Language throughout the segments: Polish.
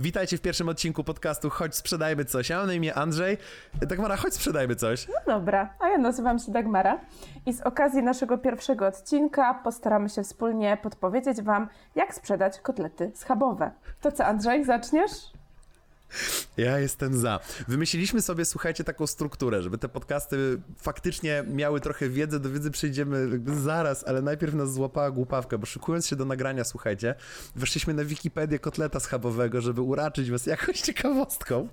Witajcie w pierwszym odcinku podcastu Chodź sprzedajmy coś. Ja mam na imię Andrzej. Dagmara, chodź sprzedajmy coś. No dobra, a ja nazywam się Dagmara i z okazji naszego pierwszego odcinka postaramy się wspólnie podpowiedzieć Wam, jak sprzedać kotlety schabowe. To co, Andrzej, zaczniesz? Ja jestem za. Wymyśliliśmy sobie, słuchajcie, taką strukturę, żeby te podcasty faktycznie miały trochę wiedzy, do wiedzy przejdziemy jakby zaraz, ale najpierw nas złapała głupawka, bo szykując się do nagrania, słuchajcie, weszliśmy na Wikipedię kotleta schabowego, żeby uraczyć was jakąś ciekawostką.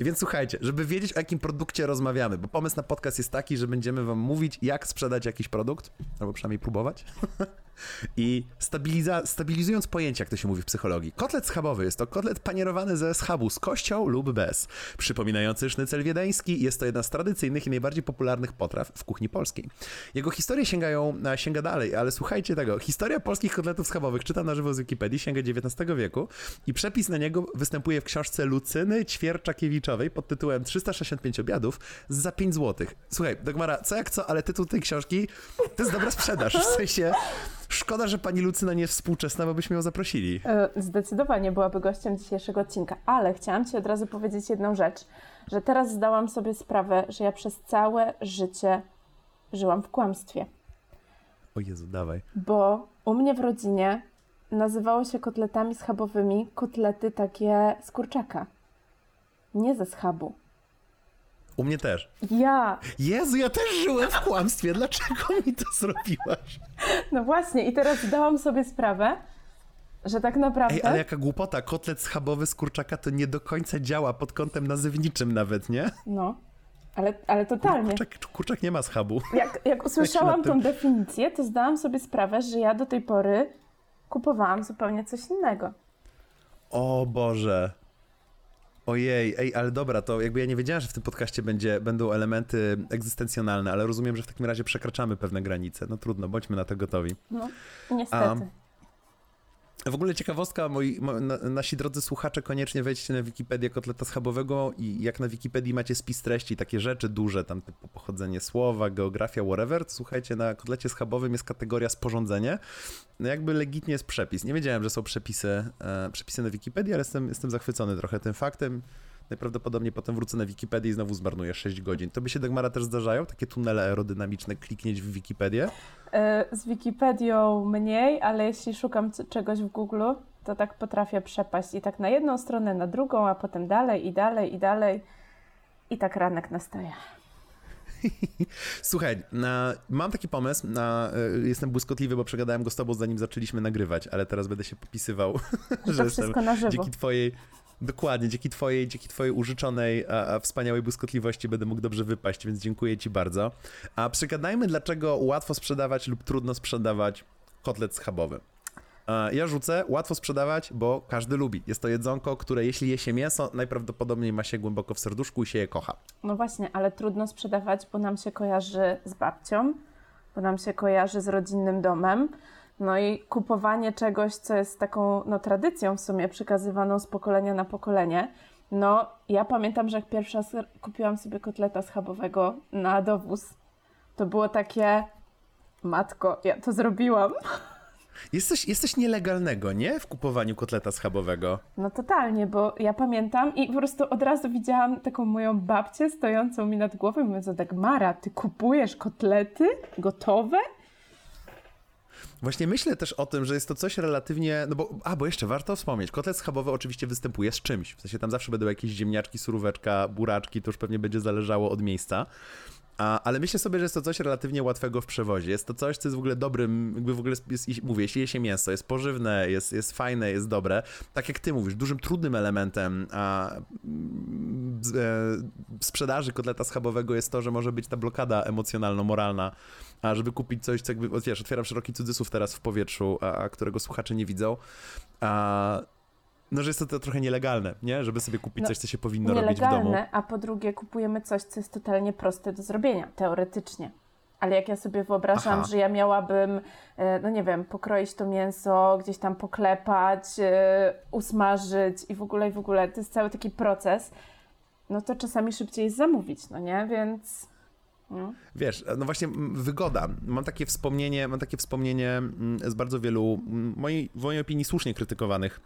Więc słuchajcie, żeby wiedzieć o jakim produkcie rozmawiamy, bo pomysł na podcast jest taki, że będziemy wam mówić, jak sprzedać jakiś produkt, albo przynajmniej próbować. I stabiliza- stabilizując pojęcie, jak to się mówi w psychologii. Kotlet schabowy jest to kotlet panierowany ze schabu z kością lub bez. Przypominający sznycel wiedeński, jest to jedna z tradycyjnych i najbardziej popularnych potraw w kuchni polskiej. Jego historie sięgają, sięga dalej, ale słuchajcie tego. Historia polskich kotletów schabowych, czytam na żywo z Wikipedii, sięga XIX wieku i przepis na niego występuje w książce Lucyny Ćwierczakiewiczowej pod tytułem 365 obiadów za 5 zł. Słuchaj, Dagmara, co jak co, ale tytuł tej książki to jest dobra sprzedaż, w sensie Szkoda, że pani Lucyna nie jest współczesna, bo byśmy ją zaprosili. E, zdecydowanie byłaby gościem dzisiejszego odcinka, ale chciałam Ci od razu powiedzieć jedną rzecz, że teraz zdałam sobie sprawę, że ja przez całe życie żyłam w kłamstwie. O Jezu, dawaj. Bo u mnie w rodzinie nazywało się kotletami schabowymi kotlety takie z kurczaka. Nie ze schabu. U mnie też. Ja. Jezu, ja też żyłem w kłamstwie. Dlaczego mi to zrobiłaś? No właśnie, i teraz zdałam sobie sprawę, że tak naprawdę. Ej, ale jaka głupota. Kotlet schabowy z kurczaka to nie do końca działa pod kątem nazywniczym nawet, nie? No. Ale, ale totalnie. Kurczak, kurczak nie ma schabu. Jak, jak usłyszałam tą definicję, to zdałam sobie sprawę, że ja do tej pory kupowałam zupełnie coś innego. O Boże. Ojej, ej, ale dobra, to jakby ja nie wiedziałem, że w tym podcaście będzie, będą elementy egzystencjonalne, ale rozumiem, że w takim razie przekraczamy pewne granice. No trudno, bądźmy na to gotowi. No, niestety. Um, w ogóle ciekawostka, moi, nasi drodzy słuchacze, koniecznie wejdźcie na Wikipedię kotleta schabowego i jak na Wikipedii macie spis treści, takie rzeczy duże, tam typu pochodzenie słowa, geografia, whatever, słuchajcie, na kotlecie schabowym jest kategoria sporządzenie, no jakby legitnie jest przepis. Nie wiedziałem, że są przepisy, e, przepisy na Wikipedii, ale jestem, jestem zachwycony trochę tym faktem. Najprawdopodobniej potem wrócę na Wikipedię i znowu zmarnuję 6 godzin. To by się, Dagmara, też zdarzają? Takie tunele aerodynamiczne, kliknieć w Wikipedię? E, z Wikipedią mniej, ale jeśli szukam czegoś w Google, to tak potrafię przepaść i tak na jedną stronę, na drugą, a potem dalej i dalej i dalej. I tak ranek nastaje. Słuchaj, na, mam taki pomysł, na, y, jestem błyskotliwy, bo przegadałem go z tobą zanim zaczęliśmy nagrywać, ale teraz będę się popisywał, że, że jestem na żywo. dzięki twojej Dokładnie, dzięki twojej, dzięki twojej użyczonej, a, a, wspaniałej błyskotliwości będę mógł dobrze wypaść, więc dziękuję ci bardzo. A przegadajmy, dlaczego łatwo sprzedawać lub trudno sprzedawać kotlet schabowy. Ja rzucę, łatwo sprzedawać, bo każdy lubi. Jest to jedzonko, które jeśli je się mięso, najprawdopodobniej ma się głęboko w serduszku i się je kocha. No właśnie, ale trudno sprzedawać, bo nam się kojarzy z babcią, bo nam się kojarzy z rodzinnym domem, no i kupowanie czegoś, co jest taką no, tradycją w sumie przekazywaną z pokolenia na pokolenie. No, ja pamiętam, że jak pierwszy raz kupiłam sobie kotleta schabowego na dowóz, to było takie, matko, ja to zrobiłam. Jest coś, jest coś nielegalnego, nie? W kupowaniu kotleta schabowego. No totalnie, bo ja pamiętam i po prostu od razu widziałam taką moją babcię stojącą mi nad głową i mówiąc, tak Mara, ty kupujesz kotlety gotowe? Właśnie myślę też o tym, że jest to coś relatywnie, no bo, a, bo jeszcze warto wspomnieć, kotlet schabowy oczywiście występuje z czymś, w sensie tam zawsze będą jakieś ziemniaczki, suróweczka, buraczki, to już pewnie będzie zależało od miejsca. A, ale myślę sobie, że jest to coś relatywnie łatwego w przewozie. Jest to coś, co jest w ogóle dobrym, jakby w ogóle jest, mówię, jeśli je się mięso, jest pożywne, jest, jest fajne, jest dobre. Tak jak ty mówisz, dużym trudnym elementem a, e, sprzedaży kotleta schabowego jest to, że może być ta blokada emocjonalno-moralna, a żeby kupić coś, co jakby, wiesz, otwieram szeroki cudzysłów teraz w powietrzu, a, którego słuchacze nie widzą, a no, że jest to, to trochę nielegalne, nie? Żeby sobie kupić no, coś, co się powinno robić w domu. a po drugie kupujemy coś, co jest totalnie proste do zrobienia, teoretycznie. Ale jak ja sobie wyobrażam, Aha. że ja miałabym, e, no nie wiem, pokroić to mięso, gdzieś tam poklepać, e, usmażyć i w ogóle, i w ogóle, to jest cały taki proces, no to czasami szybciej jest zamówić, no nie? Więc... No. Wiesz, no właśnie wygoda. Mam takie wspomnienie, mam takie wspomnienie z bardzo wielu, mojej, w mojej opinii słusznie krytykowanych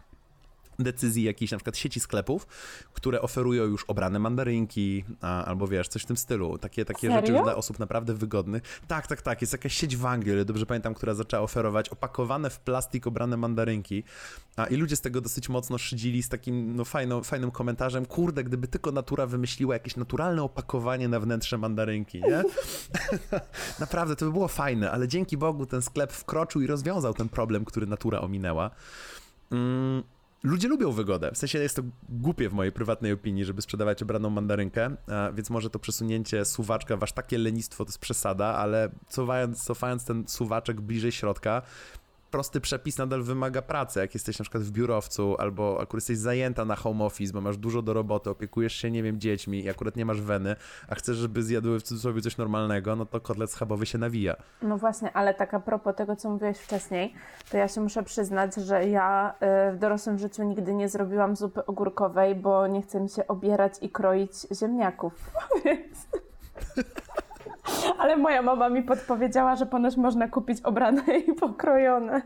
decyzji jakiejś na przykład sieci sklepów, które oferują już obrane mandarynki, a, albo wiesz, coś w tym stylu. Takie, takie Serio? rzeczy już dla osób naprawdę wygodnych. Tak, tak, tak. Jest jakaś sieć w Anglii, ale dobrze pamiętam, która zaczęła oferować opakowane w plastik obrane mandarynki. A, I ludzie z tego dosyć mocno szydzili z takim no, fajno, fajnym komentarzem. Kurde, gdyby tylko natura wymyśliła jakieś naturalne opakowanie na wnętrze mandarynki, nie? Naprawdę, to by było fajne, ale dzięki Bogu ten sklep wkroczył i rozwiązał ten problem, który natura ominęła. Mm, ludzie lubią wygodę. W sensie jest to głupie w mojej prywatnej opinii, żeby sprzedawać obraną mandarynkę, więc może to przesunięcie suwaczka w aż takie lenistwo to jest przesada, ale cofając, cofając ten suwaczek bliżej środka, prosty przepis nadal wymaga pracy. Jak jesteś na przykład w biurowcu albo akurat jesteś zajęta na home office, bo masz dużo do roboty, opiekujesz się, nie wiem, dziećmi i akurat nie masz weny, a chcesz, żeby zjadły w cudzysłowie coś normalnego, no to kotlet schabowy się nawija. No właśnie, ale tak a propos tego, co mówiłeś wcześniej, to ja się muszę przyznać, że ja y, w dorosłym życiu nigdy nie zrobiłam zupy ogórkowej, bo nie chcę mi się obierać i kroić ziemniaków. Więc... Ale moja mama mi podpowiedziała, że ponoć można kupić obrane i pokrojone.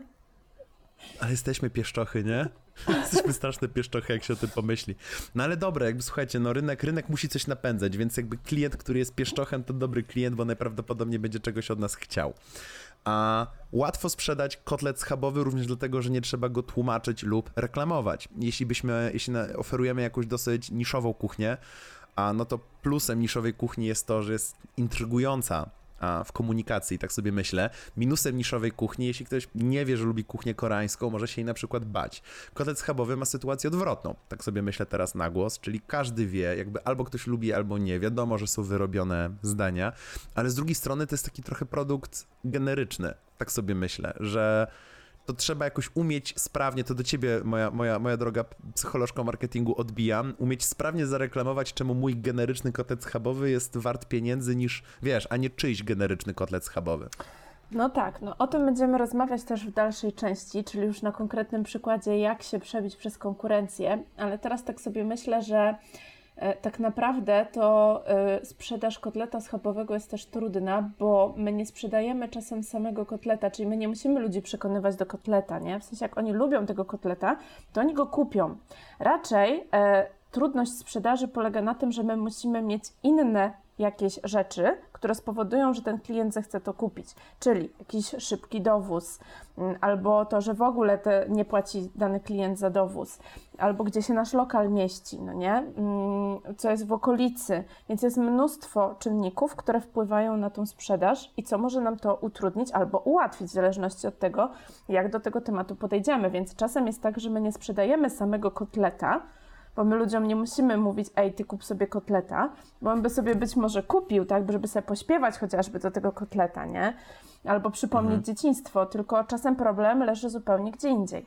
Ale jesteśmy pieszczochy, nie? Jesteśmy straszne pieszczochy, jak się o tym pomyśli. No ale dobre, jakby słuchajcie, no rynek, rynek musi coś napędzać, więc jakby klient, który jest pieszczochem, to dobry klient, bo najprawdopodobniej będzie czegoś od nas chciał. A łatwo sprzedać kotlet schabowy również dlatego, że nie trzeba go tłumaczyć lub reklamować. Jeśli byśmy, jeśli oferujemy jakąś dosyć niszową kuchnię, a no to plusem niszowej kuchni jest to, że jest intrygująca w komunikacji, tak sobie myślę. Minusem niszowej kuchni, jeśli ktoś nie wie, że lubi kuchnię koreańską, może się jej na przykład bać. Kotlet schabowy ma sytuację odwrotną, tak sobie myślę teraz na głos, czyli każdy wie, jakby albo ktoś lubi, albo nie. Wiadomo, że są wyrobione zdania, ale z drugiej strony to jest taki trochę produkt generyczny, tak sobie myślę, że to trzeba jakoś umieć sprawnie, to do ciebie, moja, moja, moja droga psycholożka marketingu, odbijam, umieć sprawnie zareklamować, czemu mój generyczny kotlet schabowy jest wart pieniędzy niż, wiesz, a nie czyjś generyczny kotlet schabowy. No tak, no o tym będziemy rozmawiać też w dalszej części, czyli już na konkretnym przykładzie, jak się przebić przez konkurencję, ale teraz tak sobie myślę, że tak naprawdę to e, sprzedaż kotleta schabowego jest też trudna, bo my nie sprzedajemy czasem samego kotleta, czyli my nie musimy ludzi przekonywać do kotleta, nie? W sensie jak oni lubią tego kotleta, to oni go kupią. Raczej e, trudność sprzedaży polega na tym, że my musimy mieć inne jakieś rzeczy, które spowodują, że ten klient zechce to kupić. Czyli jakiś szybki dowóz, mm, albo to, że w ogóle te nie płaci dany klient za dowóz, albo gdzie się nasz lokal mieści, no nie? Mm, Co jest w okolicy. Więc jest mnóstwo czynników, które wpływają na tą sprzedaż i co może nam to utrudnić albo ułatwić, w zależności od tego, jak do tego tematu podejdziemy. Więc czasem jest tak, że my nie sprzedajemy samego kotleta, bo my ludziom nie musimy mówić, ej, ty kup sobie kotleta, bo on by sobie być może kupił, tak, żeby sobie pośpiewać chociażby do tego kotleta, nie? Albo przypomnieć dzieciństwo, tylko czasem problem leży zupełnie gdzie indziej.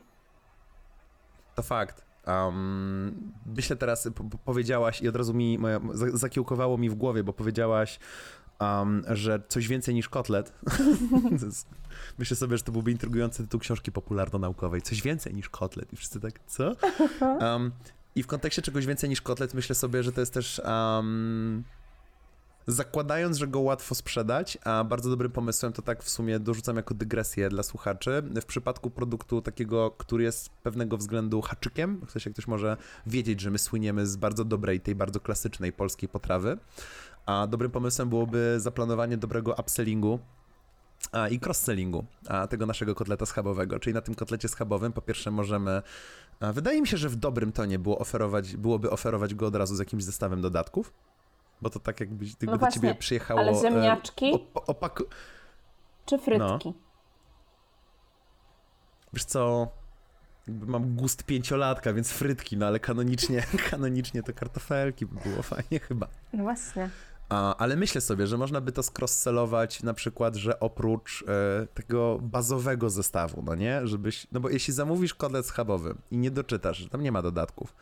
To fakt. Um, myślę teraz, po, po- powiedziałaś i od razu mi, moja, za- zakiełkowało mi w głowie, bo powiedziałaś, um, że coś więcej niż kotlet. Myślę sobie, że to byłby intrygujący tytuł książki popularno-naukowej. Coś więcej niż kotlet. I wszyscy tak, co? Um, I w kontekście czegoś więcej niż kotlet myślę sobie, że to jest też... Um, Zakładając, że go łatwo sprzedać, a bardzo dobrym pomysłem to tak w sumie dorzucam jako dygresję dla słuchaczy. W przypadku produktu takiego, który jest pewnego względu haczykiem, w sensie ktoś może wiedzieć, że my słyniemy z bardzo dobrej, tej bardzo klasycznej polskiej potrawy, a dobrym pomysłem byłoby zaplanowanie dobrego upsellingu a, i cross-sellingu a, tego naszego kotleta schabowego. Czyli na tym kotlecie schabowym po pierwsze możemy, a, wydaje mi się, że w dobrym tonie było oferować, byłoby oferować go od razu z jakimś zestawem dodatków, bo to tak jakby, jakby do właśnie, ciebie przyjechało... ale ziemniaczki? op- opaku- Czy frytki? Wiesz co, jakby mam gust pięciolatka, więc frytki, no ale kanonicznie, kanonicznie to kartofelki by było fajnie chyba. No właśnie. Ale myślę sobie, że można by to skrosselować na przykład, że oprócz e, tego bazowego zestawu, no nie, żebyś, no bo jeśli zamówisz kotlet schabowy i nie doczytasz, tam nie ma dodatków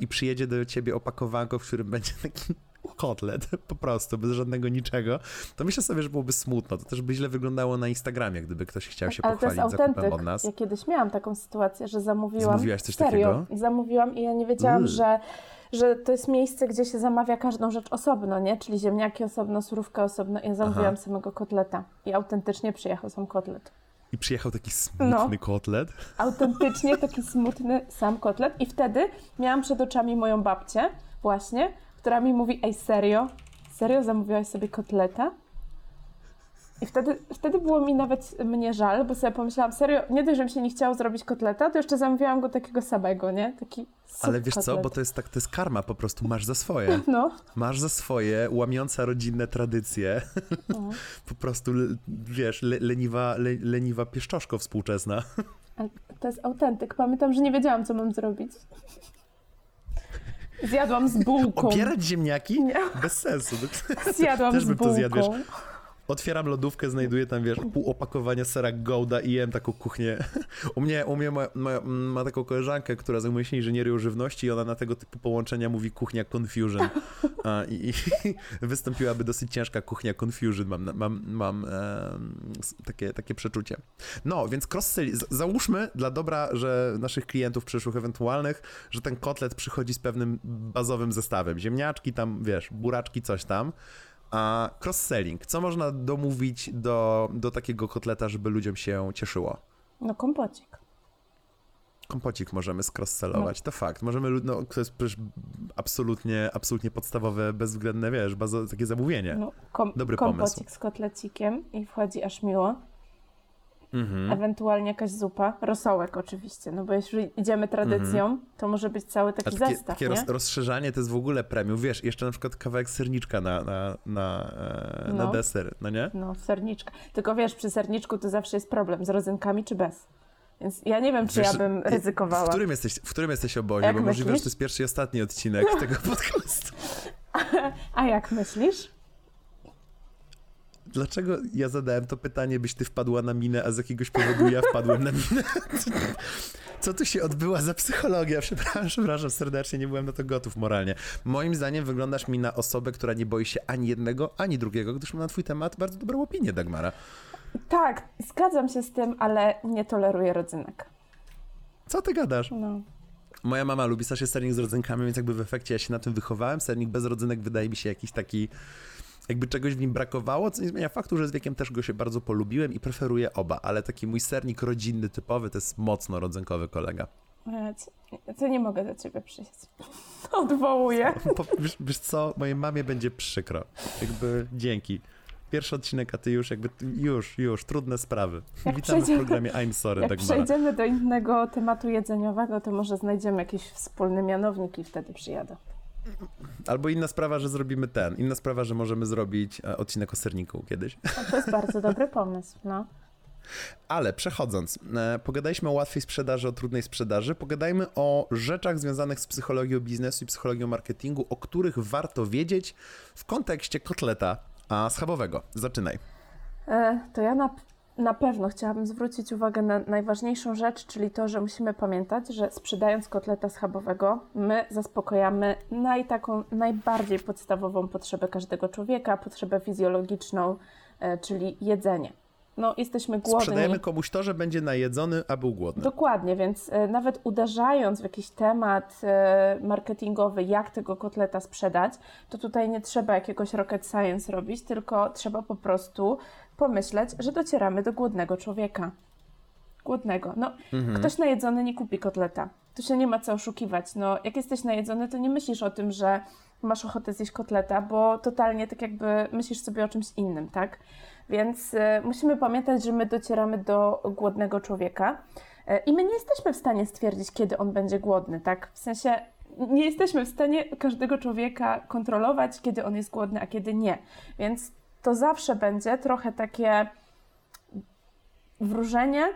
i przyjedzie do ciebie opakowanko, w którym będzie taki kotlet, po prostu, bez żadnego niczego, to myślę sobie, że byłoby smutno. To też by źle wyglądało na Instagramie, gdyby ktoś chciał się Ale to jest pochwalić zakupem autentyk. od nas. Ja kiedyś miałam taką sytuację, że zamówiłam. Zamówiłaś coś serio, takiego? Zamówiłam i ja nie wiedziałam, Uy. że, że to jest miejsce, gdzie się zamawia każdą rzecz osobno, nie? Czyli ziemniaki osobno, surówka osobno. Ja zamówiłam Aha. samego kotleta i autentycznie przyjechał sam kotlet. I przyjechał taki smutny no, kotlet. Autentycznie taki smutny sam kotlet. I wtedy miałam przed oczami moją babcię, właśnie, która mi mówi: Ej, serio? Serio zamówiłaś sobie kotleta? I wtedy, wtedy było mi nawet mnie żal, bo sobie pomyślałam, serio, nie dość, że mi się nie chciało zrobić kotleta, to jeszcze zamówiłam go takiego samego, nie? Taki Ale wiesz co, bo to jest tak, to jest karma, po prostu masz za swoje. No. Masz za swoje, łamiąca rodzinne tradycje. No. po prostu, wiesz, le, leniwa, le, leniwa pieszczoszko współczesna. to jest autentyk. Pamiętam, że nie wiedziałam, co mam zrobić. Zjadłam z bułką. Opierać ziemniaki? Nie. Bez sensu. Zjadłam Też z bułką. to zjadł, wiesz, Otwieram lodówkę, znajduję tam, wiesz, pół opakowania sera Gouda i jem taką kuchnię. U mnie, u mnie ma, ma, ma taką koleżankę, która zajmuje się inżynierią żywności i ona na tego typu połączenia mówi kuchnia confusion. A, i, i, wystąpiłaby dosyć ciężka kuchnia confusion, mam, mam, mam e, takie, takie przeczucie. No, więc cross załóżmy dla dobra, że naszych klientów przyszłych ewentualnych, że ten kotlet przychodzi z pewnym bazowym zestawem. Ziemniaczki tam, wiesz, buraczki, coś tam. A cross-selling, co można domówić do, do takiego kotleta, żeby ludziom się cieszyło? No kompocik. Kompocik możemy skross-sellować, no. to fakt. Możemy, no to jest przecież absolutnie, absolutnie podstawowe, bezwzględne, wiesz, bazo, takie zamówienie. No, kom Dobry kompocik pomysł. Z kotlecikiem i wchodzi aż miło. Mhm. Ewentualnie jakaś zupa, rosołek oczywiście, no bo jeśli idziemy tradycją, mhm. to może być cały taki takie, zestaw, Takie roz, rozszerzanie to jest w ogóle premium, wiesz, jeszcze na przykład kawałek serniczka na, na, na, e, no. na deser, no nie? No, serniczka. Tylko wiesz, przy serniczku to zawsze jest problem, z rodzynkami czy bez. Więc ja nie wiem, czy wiesz, ja bym ryzykowała. W którym jesteś, w którym jesteś obozie? Jak bo myślisz? możliwe, że to jest pierwszy i ostatni odcinek tego podcastu. A jak myślisz? Dlaczego ja zadałem to pytanie, byś ty wpadła na minę, a z jakiegoś powodu ja wpadłem na minę? Co tu się odbyła za psychologia? Przepraszam, przepraszam serdecznie, nie byłem na to gotów moralnie. Moim zdaniem wyglądasz mi na osobę, która nie boi się ani jednego, ani drugiego, gdyż mam na twój temat bardzo dobrą opinię, Dagmara. Tak, zgadzam się z tym, ale nie toleruję rodzynek. Co ty gadasz? No. Moja mama lubi strasznie sernik z rodzynkami, więc jakby w efekcie ja się na tym wychowałem. Sernik bez rodzynek wydaje mi się jakiś taki jakby czegoś w nim brakowało, co nie zmienia faktu, że z wiekiem też go się bardzo polubiłem i preferuję oba, ale taki mój sernik rodzinny, typowy, to jest mocno rodzynkowy kolega. Co nie mogę do ciebie przyjść. Odwołuję. Wiesz, wiesz co, mojej mamie będzie przykro. Jakby dzięki. Pierwszy odcinek, a ty już jakby, już, już, trudne sprawy. Jak Witamy w programie I'm Sorry, Jak Dagmara. przejdziemy do innego tematu jedzeniowego, to może znajdziemy jakiś wspólny mianownik i wtedy przyjadę. Albo inna sprawa, że zrobimy ten. Inna sprawa, że możemy zrobić e, odcinek o serniku kiedyś. to jest bardzo dobry pomysł, no. Ale przechodząc, e, pogadaliśmy o łatwej sprzedaży, o trudnej sprzedaży, pogadajmy o rzeczach związanych z psychologią biznesu i psychologią marketingu, o których warto wiedzieć w kontekście kotleta schabowego. Zaczynaj. E, to ja na na pewno chciałabym zwrócić uwagę na najważniejszą rzecz, czyli to, że musimy pamiętać, że sprzedając kotleta schabowego, my zaspokojamy naj, taką najbardziej podstawową potrzebę każdego człowieka, potrzebę fizjologiczną, e, czyli jedzenie. No, jesteśmy głodni. Sprzedajemy komuś to, że będzie najedzony, a był głodny. Dokładnie, więc e, nawet uderzając w jakiś temat e, marketingowy, jak tego kotleta sprzedać, to tutaj nie trzeba jakiegoś rocket science robić, tylko trzeba po prostu pomyśleć, że docieramy do głodnego człowieka. Głodnego. No, mhm. ktoś najedzony nie kupi kotleta. Tu się nie ma co oszukiwać. No, jak jesteś najedzony, to nie myślisz o tym, że masz ochotę zjeść kotleta, bo totalnie tak jakby myślisz sobie o czymś innym, tak? Więc y, musimy pamiętać, że my docieramy do głodnego człowieka y, i my nie jesteśmy w stanie stwierdzić, kiedy on będzie głodny, tak? W sensie nie jesteśmy w stanie każdego człowieka kontrolować, kiedy on jest głodny, a kiedy nie. Więc to zawsze będzie trochę takie wróżenie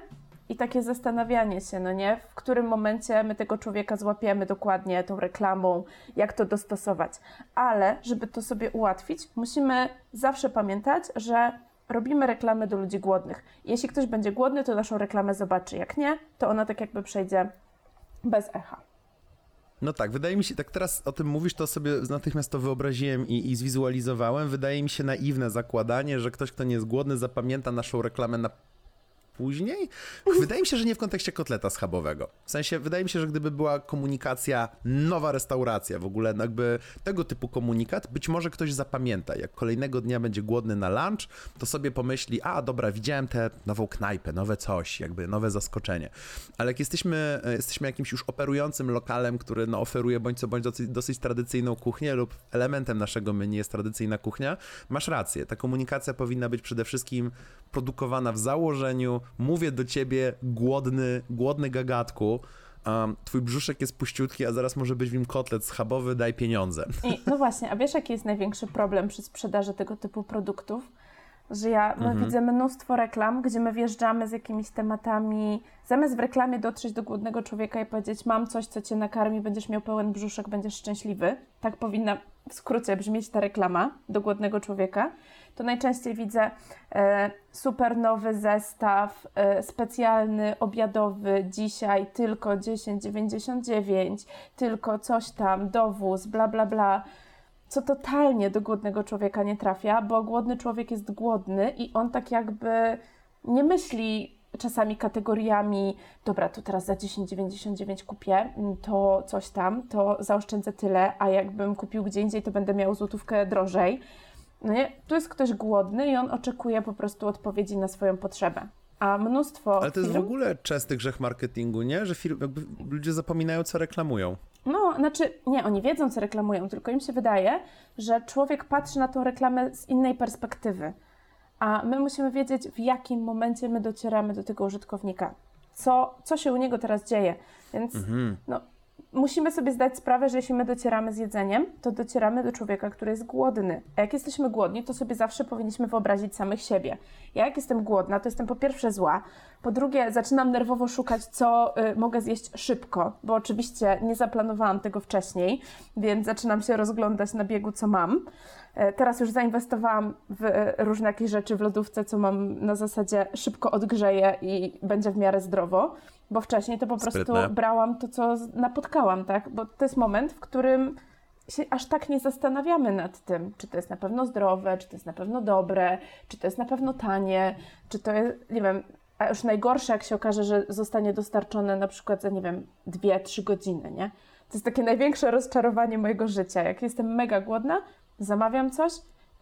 i takie zastanawianie się, no nie, w którym momencie my tego człowieka złapiemy dokładnie tą reklamą, jak to dostosować. Ale żeby to sobie ułatwić, musimy zawsze pamiętać, że robimy reklamy do ludzi głodnych. Jeśli ktoś będzie głodny, to naszą reklamę zobaczy. Jak nie, to ona tak jakby przejdzie bez echa. No tak, wydaje mi się, tak teraz o tym mówisz, to sobie natychmiast to wyobraziłem i, i zwizualizowałem. Wydaje mi się naiwne zakładanie, że ktoś, kto nie jest głodny, zapamięta naszą reklamę na później. Wydaje mi się, że nie w kontekście kotleta schabowego. W sensie, wydaje mi się, że gdyby była komunikacja, nowa restauracja, w ogóle jakby tego typu komunikat, być może ktoś zapamięta. Jak kolejnego dnia będzie głodny na lunch, to sobie pomyśli, a dobra, widziałem tę nową knajpę, nowe coś, jakby nowe zaskoczenie. Ale jak jesteśmy, e, jesteśmy jakimś już operującym lokalem, który no, oferuje bądź co bądź dosyć, dosyć tradycyjną kuchnię lub elementem naszego menu jest tradycyjna kuchnia, masz rację. Ta komunikacja powinna być przede wszystkim produkowana w założeniu. Mówię do ciebie, głodny, głodny gagatku. Um, twój brzuszek jest puściutki, a zaraz może być w nim kotlet schabowy, daj pieniądze. I, no właśnie, a wiesz jaki jest największy problem przy sprzedaży tego typu produktów? Że ja no, mhm. widzę mnóstwo reklam, gdzie my wjeżdżamy z jakimiś tematami, zamiast w reklamie dotrzeć do głodnego człowieka i powiedzieć mam coś, co cię nakarmi, będziesz miał pełen brzuszek, będziesz szczęśliwy. Tak powinna w skrócie brzmieć ta reklama do głodnego człowieka to najczęściej widzę e, super nowy zestaw, e, specjalny, obiadowy, dzisiaj tylko 10,99, tylko coś tam, dowóz, bla, bla, bla co totalnie do głodnego człowieka nie trafia, bo głodny człowiek jest głodny i on tak jakby nie myśli czasami kategoriami, dobra, to teraz za 10,99 kupię, mm, to coś tam, to zaoszczędzę tyle, a jakbym kupił gdzie indziej, to będę miał złotówkę drożej. No nie? Tu jest ktoś głodny i on oczekuje po prostu odpowiedzi na swoją potrzebę. A mnóstwo. Ale to jest w ogóle częsty grzech marketingu, nie? Że firmy, ludzie zapominają, co reklamują. No, znaczy, nie, oni wiedzą, co reklamują, tylko im się wydaje, że człowiek patrzy na tą reklamę z innej perspektywy. A my musimy wiedzieć, w jakim momencie my docieramy do tego użytkownika. Co, co się u niego teraz dzieje. Więc mhm. no, musimy sobie zdać sprawę, że jeśli my docieramy z jedzeniem, to docieramy do człowieka, który jest głodny. A jak jesteśmy głodni, to sobie zawsze powinniśmy wyobrazić samych siebie. Ja jak jestem głodna, to jestem po pierwsze zła, po drugie zaczynam nerwowo szukać, co y, mogę zjeść szybko, bo oczywiście nie zaplanowałam tego wcześniej, więc zaczynam się rozglądać na biegu, co mam. E, teraz już zainwestowałam w e, różne jakieś rzeczy w lodówce, co mam na zasadzie szybko odgrzeję i będzie w miarę zdrowo, bo wcześniej to po prostu Sprytne. brałam to, co napotkałam, tak? Bo to jest moment, w którym się aż tak nie zastanawiamy nad tym, czy to jest na pewno zdrowe, czy to jest na pewno dobre, czy to jest na pewno tanie, czy to jest, nie wiem, a już najgorsze, jak się okaże, że zostanie dostarczone na przykład za, nie wiem, dwie, trzy godziny, nie? To jest takie największe rozczarowanie mojego życia. Jak jestem mega głodna, zamawiam coś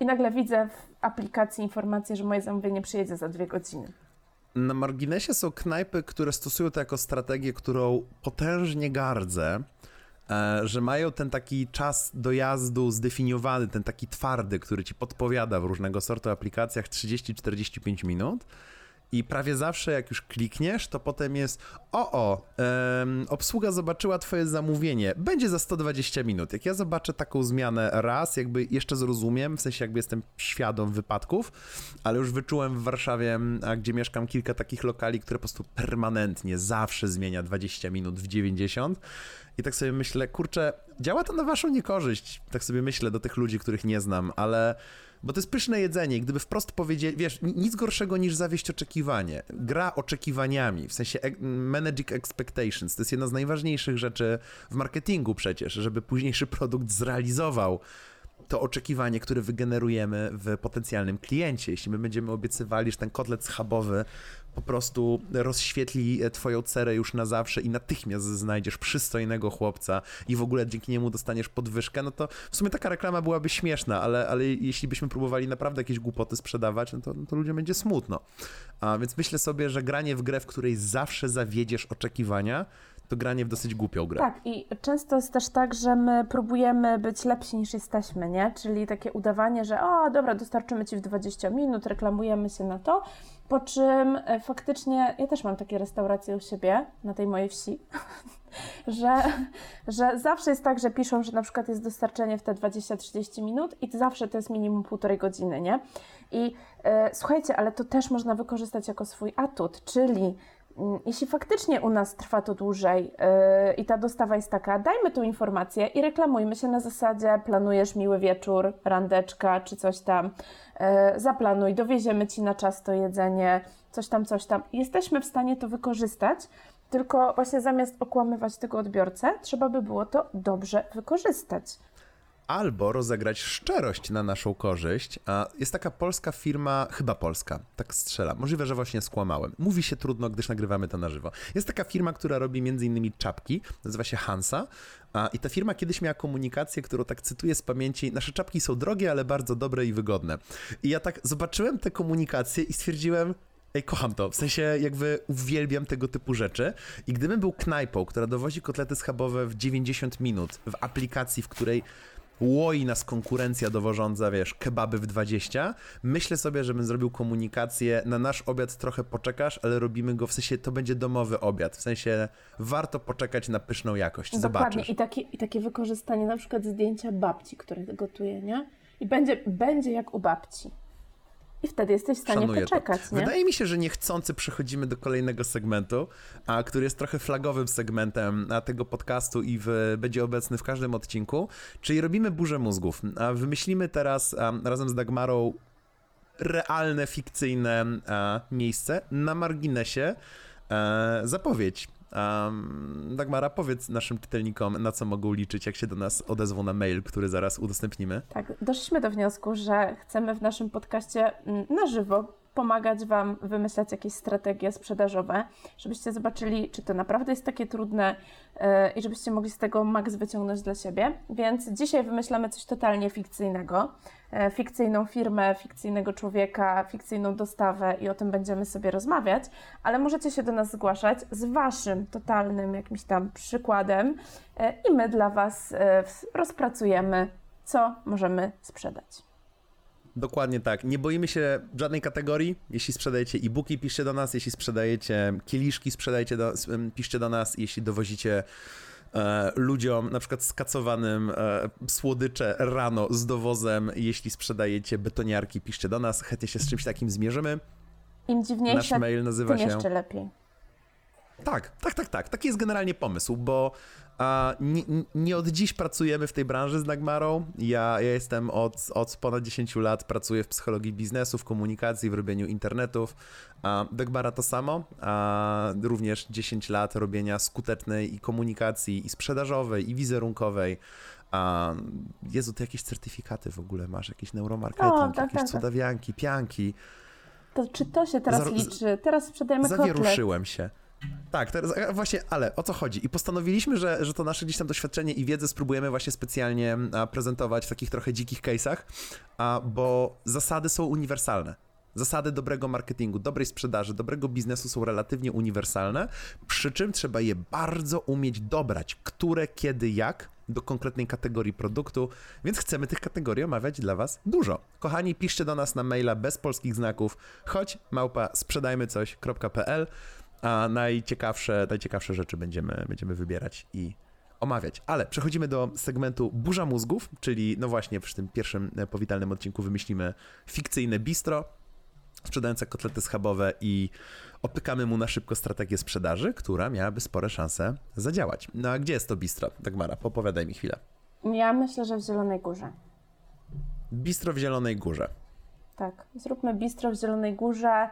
i nagle widzę w aplikacji informację, że moje zamówienie przyjedzie za dwie godziny. Na marginesie są knajpy, które stosują to jako strategię, którą potężnie gardzę, e, że mają ten taki czas dojazdu zdefiniowany, ten taki twardy, który ci podpowiada w różnego sortu aplikacjach 30-45 minut i prawie zawsze, jak już klikniesz, to potem jest: O, o, obsługa zobaczyła Twoje zamówienie, będzie za 120 minut. Jak ja zobaczę taką zmianę raz, jakby jeszcze zrozumiem, w sensie jakby jestem świadom wypadków, ale już wyczułem w Warszawie, a gdzie mieszkam, kilka takich lokali, które po prostu permanentnie zawsze zmienia 20 minut w 90. I tak sobie myślę, kurczę, działa to na Waszą niekorzyść. Tak sobie myślę do tych ludzi, których nie znam, ale bo to jest pyszne jedzenie. Gdyby wprost powiedzieli, wiesz, nic gorszego niż zawieść oczekiwanie. Gra oczekiwaniami, w sensie managing expectations. To jest jedna z najważniejszych rzeczy w marketingu przecież, żeby późniejszy produkt zrealizował to oczekiwanie, które wygenerujemy w potencjalnym kliencie. Jeśli my będziemy obiecywali, że ten kotlet schabowy po prostu rozświetli e, twoją cerę już na zawsze i natychmiast znajdziesz przystojnego chłopca i w ogóle dzięki niemu dostaniesz podwyżkę, no to w sumie taka reklama byłaby śmieszna, ale, ale jeśli byśmy próbowali naprawdę jakieś głupoty sprzedawać, no to, no to ludziom będzie smutno. A więc myślę sobie, że granie w grę, w której zawsze zawiedziesz oczekiwania, to granie w dosyć głupią grę. Tak, i często jest też tak, że my próbujemy być lepsi niż jesteśmy, nie? Czyli takie udawanie, że o, dobra, dostarczymy Ci w 20 minut, reklamujemy się na to, po czym e, faktycznie, ja też mam takie restauracje u siebie, na tej mojej wsi, że, że zawsze jest tak, że piszą, że na przykład jest dostarczenie w te 20-30 minut i zawsze to jest minimum półtorej godziny, nie? I e, słuchajcie, ale to też można wykorzystać jako swój atut, czyli jeśli faktycznie u nas trwa to dłużej yy, i ta dostawa jest taka, dajmy tą informację i reklamujmy się na zasadzie planujesz miły wieczór, randeczka czy coś tam, yy, zaplanuj, dowieziemy ci na czas to jedzenie, coś tam, coś tam. Jesteśmy w stanie to wykorzystać, tylko właśnie zamiast okłamywać tego odbiorcę, trzeba by było to dobrze wykorzystać. Albo rozegrać szczerość na naszą korzyść. Jest taka polska firma, chyba polska, tak strzela. Możliwe, że właśnie skłamałem. Mówi się trudno, gdyż nagrywamy to na żywo. Jest taka firma, która robi m.in. czapki, nazywa się Hansa. I ta firma kiedyś miała komunikację, którą tak cytuję z pamięci. Nasze czapki są drogie, ale bardzo dobre i wygodne. I ja tak zobaczyłem tę komunikację i stwierdziłem, Ej, kocham to. W sensie jakby uwielbiam tego typu rzeczy. I gdybym był knajpą, która dowozi kotlety schabowe w 90 minut, w aplikacji, w której łoi nas konkurencja dowożąca, wiesz, kebaby w 20, myślę sobie, żebym zrobił komunikację, na nasz obiad trochę poczekasz, ale robimy go, w sensie to będzie domowy obiad, w sensie warto poczekać na pyszną jakość, Dokładnie. zobaczysz. I takie, I takie wykorzystanie na przykład zdjęcia babci, które gotuje, nie? I będzie, będzie jak u babci. I wtedy jesteś w stanie Szanuję poczekać. Wydaje mi się, że niechcący przechodzimy do kolejnego segmentu, a, który jest trochę flagowym segmentem tego podcastu i w, będzie obecny w każdym odcinku, czyli robimy burzę mózgów. A wymyślimy teraz a, razem z Dagmarą realne, fikcyjne a, miejsce na marginesie. Zapowiedź Um, Dagmara, powiedz naszym czytelnikom, na co mogą liczyć, jak się do nas odezwą na mail, który zaraz udostępnimy. Tak, doszliśmy do wniosku, że chcemy w naszym podcaście mm, na żywo pomagać Wam wymyślać jakieś strategie sprzedażowe, żebyście zobaczyli, czy to naprawdę jest takie trudne yy, i żebyście mogli z tego maks wyciągnąć dla siebie. Więc dzisiaj wymyślamy coś totalnie fikcyjnego. Yy, fikcyjną firmę, fikcyjnego człowieka, fikcyjną dostawę i o tym będziemy sobie rozmawiać, ale możecie się do nas zgłaszać z Waszym totalnym jakimś tam przykładem yy, i my dla Was rozpracujemy, co możemy sprzedać. Dokładnie tak. Nie boimy się żadnej kategorii. Jeśli sprzedajecie e-booki, piszcie do nas. Jeśli sprzedajecie kieliszki, sprzedajcie do, piszcie do nas. Jeśli dowozicie e, ludziom, na przykład skacowanym e, słodycze rano z dowozem, jeśli sprzedajecie betoniarki, piszcie do nas. Chętnie się z czymś takim zmierzymy. Im dziwniejsze, Nasz mail nazywa tym się... jeszcze lepiej. Tak, tak, tak, tak. Taki jest generalnie pomysł, bo a, nie, nie, od dziś pracujemy w tej branży z Dagmarą. Ja, ja jestem od, od ponad 10 lat, pracuję w psychologii biznesu, w komunikacji, w robieniu internetów. A Dagmara to samo, a również 10 lat robienia skutecznej i komunikacji, i sprzedażowej, i wizerunkowej. A Jezu, ty jakieś certyfikaty w ogóle masz, jakieś neuromarketing, o, tak, jakieś tak, cudawianki, pianki. To czy to się teraz liczy? Teraz sprzedajemy Zawieruszyłem kotlet. się. Tak, teraz właśnie, ale o co chodzi? I postanowiliśmy, że, że to nasze gdzieś tam doświadczenie i wiedzę spróbujemy właśnie specjalnie prezentować w takich trochę dzikich case'ach, bo zasady są uniwersalne. Zasady dobrego marketingu, dobrej sprzedaży, dobrego biznesu są relatywnie uniwersalne, przy czym trzeba je bardzo umieć dobrać, które, kiedy, jak do konkretnej kategorii produktu, więc chcemy tych kategorii omawiać dla Was dużo. Kochani, piszcie do nas na maila bez polskich znaków, choć małpa sprzedajmy coś.pl a najciekawsze, najciekawsze rzeczy będziemy, będziemy wybierać i omawiać. Ale przechodzimy do segmentu burza mózgów, czyli no właśnie w tym pierwszym e, powitalnym odcinku wymyślimy fikcyjne bistro sprzedające kotlety schabowe i opykamy mu na szybko strategię sprzedaży, która miałaby spore szanse zadziałać. No a gdzie jest to bistro? Dagmara, popowiadaj mi chwilę. Ja myślę, że w Zielonej Górze. Bistro w Zielonej Górze. Tak, zróbmy bistro w Zielonej Górze.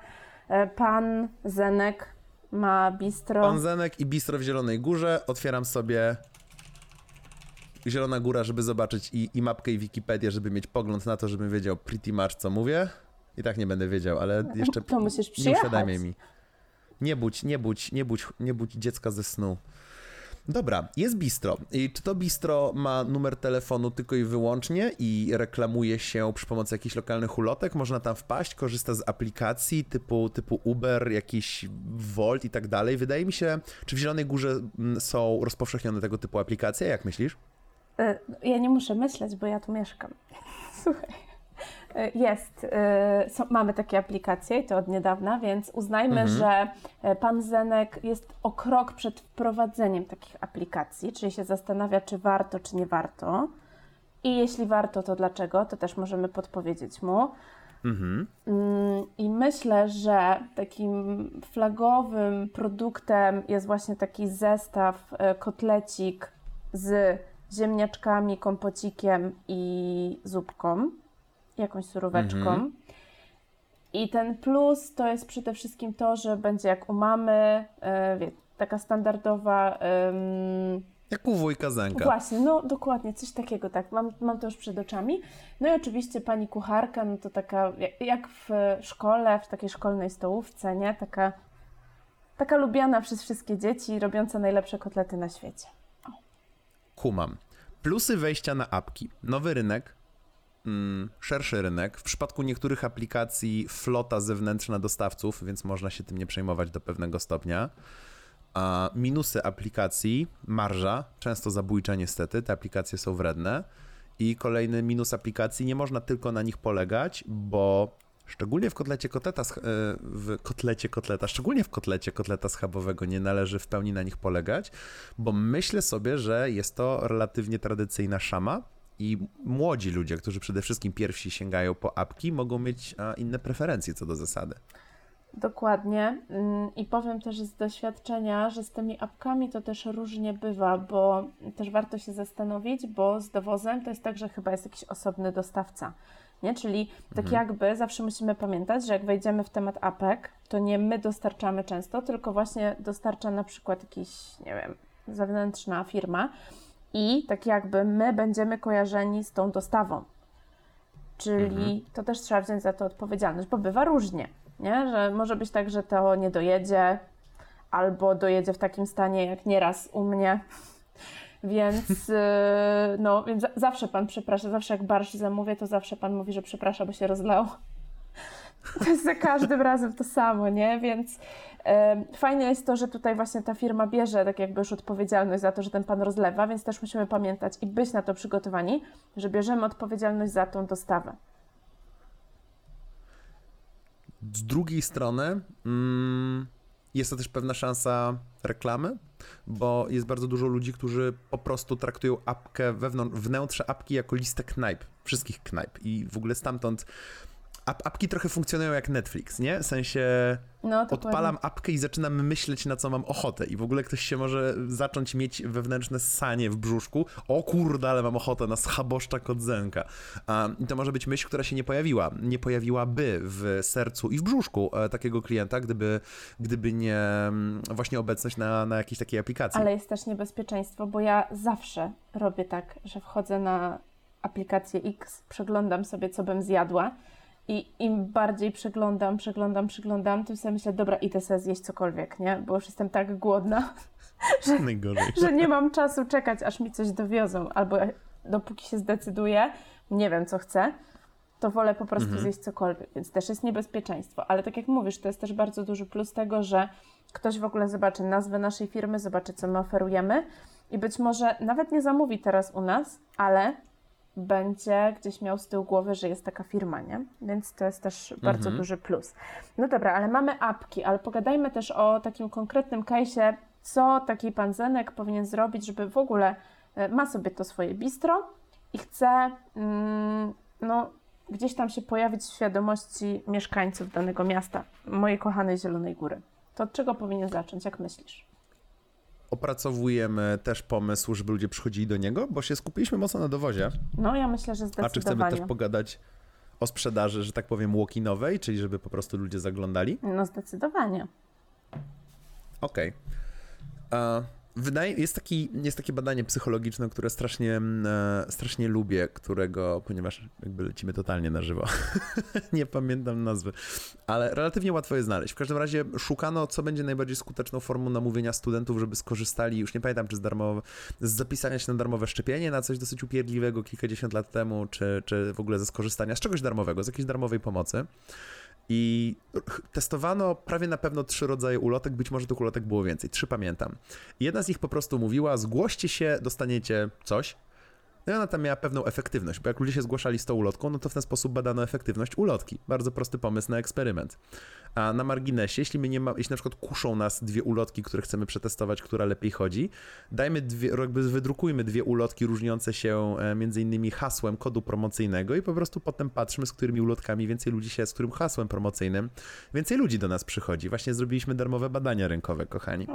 E, pan Zenek ma bistro. Pan Zenek i bistro w Zielonej Górze. Otwieram sobie Zielona Góra, żeby zobaczyć i, i mapkę i Wikipedię, żeby mieć pogląd na to, żebym wiedział pretty much co mówię. I tak nie będę wiedział, ale jeszcze to musisz przyjechać. nie uświadamiaj mi. Nie budź, nie budź, nie budź, nie budź dziecka ze snu. Dobra, jest bistro. I czy to bistro ma numer telefonu tylko i wyłącznie i reklamuje się przy pomocy jakichś lokalnych ulotek? Można tam wpaść, korzysta z aplikacji typu, typu Uber, jakiś Volt i tak dalej. Wydaje mi się, czy w Zielonej Górze mm, są rozpowszechnione tego typu aplikacje? Jak myślisz? E, ja nie muszę myśleć, bo ja tu mieszkam. Słuchaj. E, jest, e, mamy takie aplikacje i to od niedawna, więc uznajmy, mhm. że e, pan Zenek jest o krok przed wprowadzeniem takich aplikacji, czyli się zastanawia, czy warto, czy nie warto. I jeśli warto, to dlaczego, to też możemy podpowiedzieć mu. Mhm. Mm, I myślę, że takim flagowym produktem jest właśnie taki zestaw kotlecik z ziemniaczkami, kompocikiem i zupką jakąś suróweczką. Mhm. I ten plus to jest przede wszystkim to, że będzie jak u mamy, yy, wie, taka standardowa Jak u wujka Zenka. Właśnie, no dokładnie, coś takiego, tak, mam, mam to już przed oczami. No i oczywiście pani kucharka, no to taka, jak w szkole, w takiej szkolnej stołówce, nie? Taka, taka lubiana przez wszystkie dzieci, robiąca najlepsze kotlety na świecie. O. Kumam. Plusy wejścia na apki. Nowy rynek, mm, szerszy rynek. W przypadku niektórych aplikacji flota zewnętrzna dostawców, więc można się tym nie przejmować do pewnego stopnia. A minusy aplikacji, marża, często zabójcza niestety, te aplikacje są wredne. I kolejny minus aplikacji, nie można tylko na nich polegać, bo szczególnie w kotlecie kotleta, e, w kotlecie kotleta, szczególnie w kotlecie kotleta schabowego nie należy w pełni na nich polegać, bo myślę sobie, że jest to relatywnie tradycyjna szama, i młodzi ludzie, którzy przede wszystkim pierwsi sięgają po apki, mogą mieć inne preferencje co do zasady. Dokładnie. Mm, I powiem też z doświadczenia, że z tymi apkami to też różnie bywa, bo też warto się zastanowić, bo z dowozem to jest tak, że chyba jest jakiś osobny dostawca. Nie? Czyli tak mhm. jakby zawsze musimy pamiętać, że jak wejdziemy w temat apek, to nie my dostarczamy często, tylko właśnie dostarcza na przykład jakiś, nie wiem, zewnętrzna firma i tak jakby my będziemy kojarzeni z tą dostawą. Czyli mhm. to też trzeba wziąć za to odpowiedzialność, bo bywa różnie nie? Że może być tak, że to nie dojedzie, albo dojedzie w takim stanie jak nieraz u mnie. Więc, y, no, więc zawsze pan przeprasza, zawsze jak barsz zamówię, to zawsze pan mówi, że przeprasza, bo się rozlał. To jest za każdym razem to samo, nie? Więc fajne jest to, że tutaj właśnie ta firma bierze tak jakby już odpowiedzialność za to, że ten pan rozlewa, więc też musimy pamiętać i być na to przygotowani, że bierzemy odpowiedzialność za tą dostawę. Z drugiej strony mm, jest to też pewna szansa reklamy, bo jest bardzo dużo ludzi, którzy po prostu traktują apkę wewnątrz, wnętrze apki jako listę knajp, wszystkich knajp i w ogóle stamtąd ap apki trochę funkcjonują jak Netflix, nie? W sensie no, odpalam apkę i zaczynam myśleć, na co mam ochotę. I w ogóle ktoś się może zacząć mieć wewnętrzne sanie w brzuszku. O kurde, ale mam ochotę na schaboszcza kodzenka. I to może być myśl, która się nie pojawiła. Nie pojawiłaby w sercu i w brzuszku e, takiego klienta, gdyby, gdyby nie mm, właśnie obecność na, na jakiejś takiej aplikacji. Ale jest też niebezpieczeństwo, bo ja zawsze robię tak, że wchodzę na aplikację X, przeglądam sobie, co bym zjadła i im bardziej przeglądam, przeglądam, przeglądam, tym sobie myślę, dobra, idę sobie zjeść cokolwiek, nie? Bo już jestem tak głodna, że, że nie mam czasu czekać, aż mi coś dowiozą. Albo dopóki się zdecyduję, nie wiem, co chcę, to wolę po prostu mhm. zjeść cokolwiek, więc też jest niebezpieczeństwo. Ale tak jak mówisz, to jest też bardzo duży plus tego, że ktoś w ogóle zobaczy nazwę naszej firmy, zobaczy, co my oferujemy i być może nawet nie zamówi teraz u nas, ale będzie gdzieś miał z tyłu głowy, że jest taka firma, nie? Więc to jest też bardzo mhm. duży plus. No dobra, ale mamy apki, ale pogadajmy też o takim konkretnym case'ie, co taki pan Zenek powinien zrobić, żeby w ogóle e, ma sobie to swoje bistro i chce mm, no, gdzieś tam się pojawić w świadomości mieszkańców danego miasta, mojej kochanej Zielonej Góry. To od czego powinien zacząć, jak myślisz? Opracowujemy też pomysł, żeby ludzie przychodzili do niego, bo się skupiliśmy mocno na dowozie. No, ja myślę, że zdecydowanie. A czy chcemy też pogadać o sprzedaży, że tak powiem, walk-inowej, czyli żeby po prostu ludzie zaglądali? No, zdecydowanie. Okej. Okay. Wydaje, jest, taki, jest takie badanie psychologiczne, które strasznie, mm, e, strasznie lubię, którego, ponieważ jakby lecimy totalnie na żywo, nie pamiętam nazwy, ale relatywnie łatwo je znaleźć. W każdym razie szukano, co będzie najbardziej skuteczną formą namówienia studentów, żeby skorzystali, już nie pamiętam, czy z, darmowe, z zapisania się na darmowe szczepienie na coś dosyć upierdliwego kilkadziesiąt lat temu, czy, czy w ogóle ze skorzystania z czegoś darmowego, z jakiejś darmowej pomocy. I testowano prawie na pewno trzy rodzaje ulotek, być może tych ulotek było więcej, trzy pamiętam. jedna z nich po prostu mówiła: zgłoście się, dostaniecie coś, no i ona tam miała pewną efektywność, bo jak ludzie się zgłaszali z tą ulotką, no to w ten sposób badano efektywność ulotki. Bardzo prosty pomysł na eksperyment. A na marginesie, jeśli, my nie ma, jeśli na przykład kuszą nas dwie ulotki, które chcemy przetestować, która lepiej chodzi, dajmy dwie, jakby wydrukujmy dwie ulotki różniące się e, między innymi hasłem kodu promocyjnego i po prostu potem patrzmy, z którymi ulotkami więcej ludzi się, z którym hasłem promocyjnym więcej ludzi do nas przychodzi. Właśnie zrobiliśmy darmowe badania rynkowe, kochani.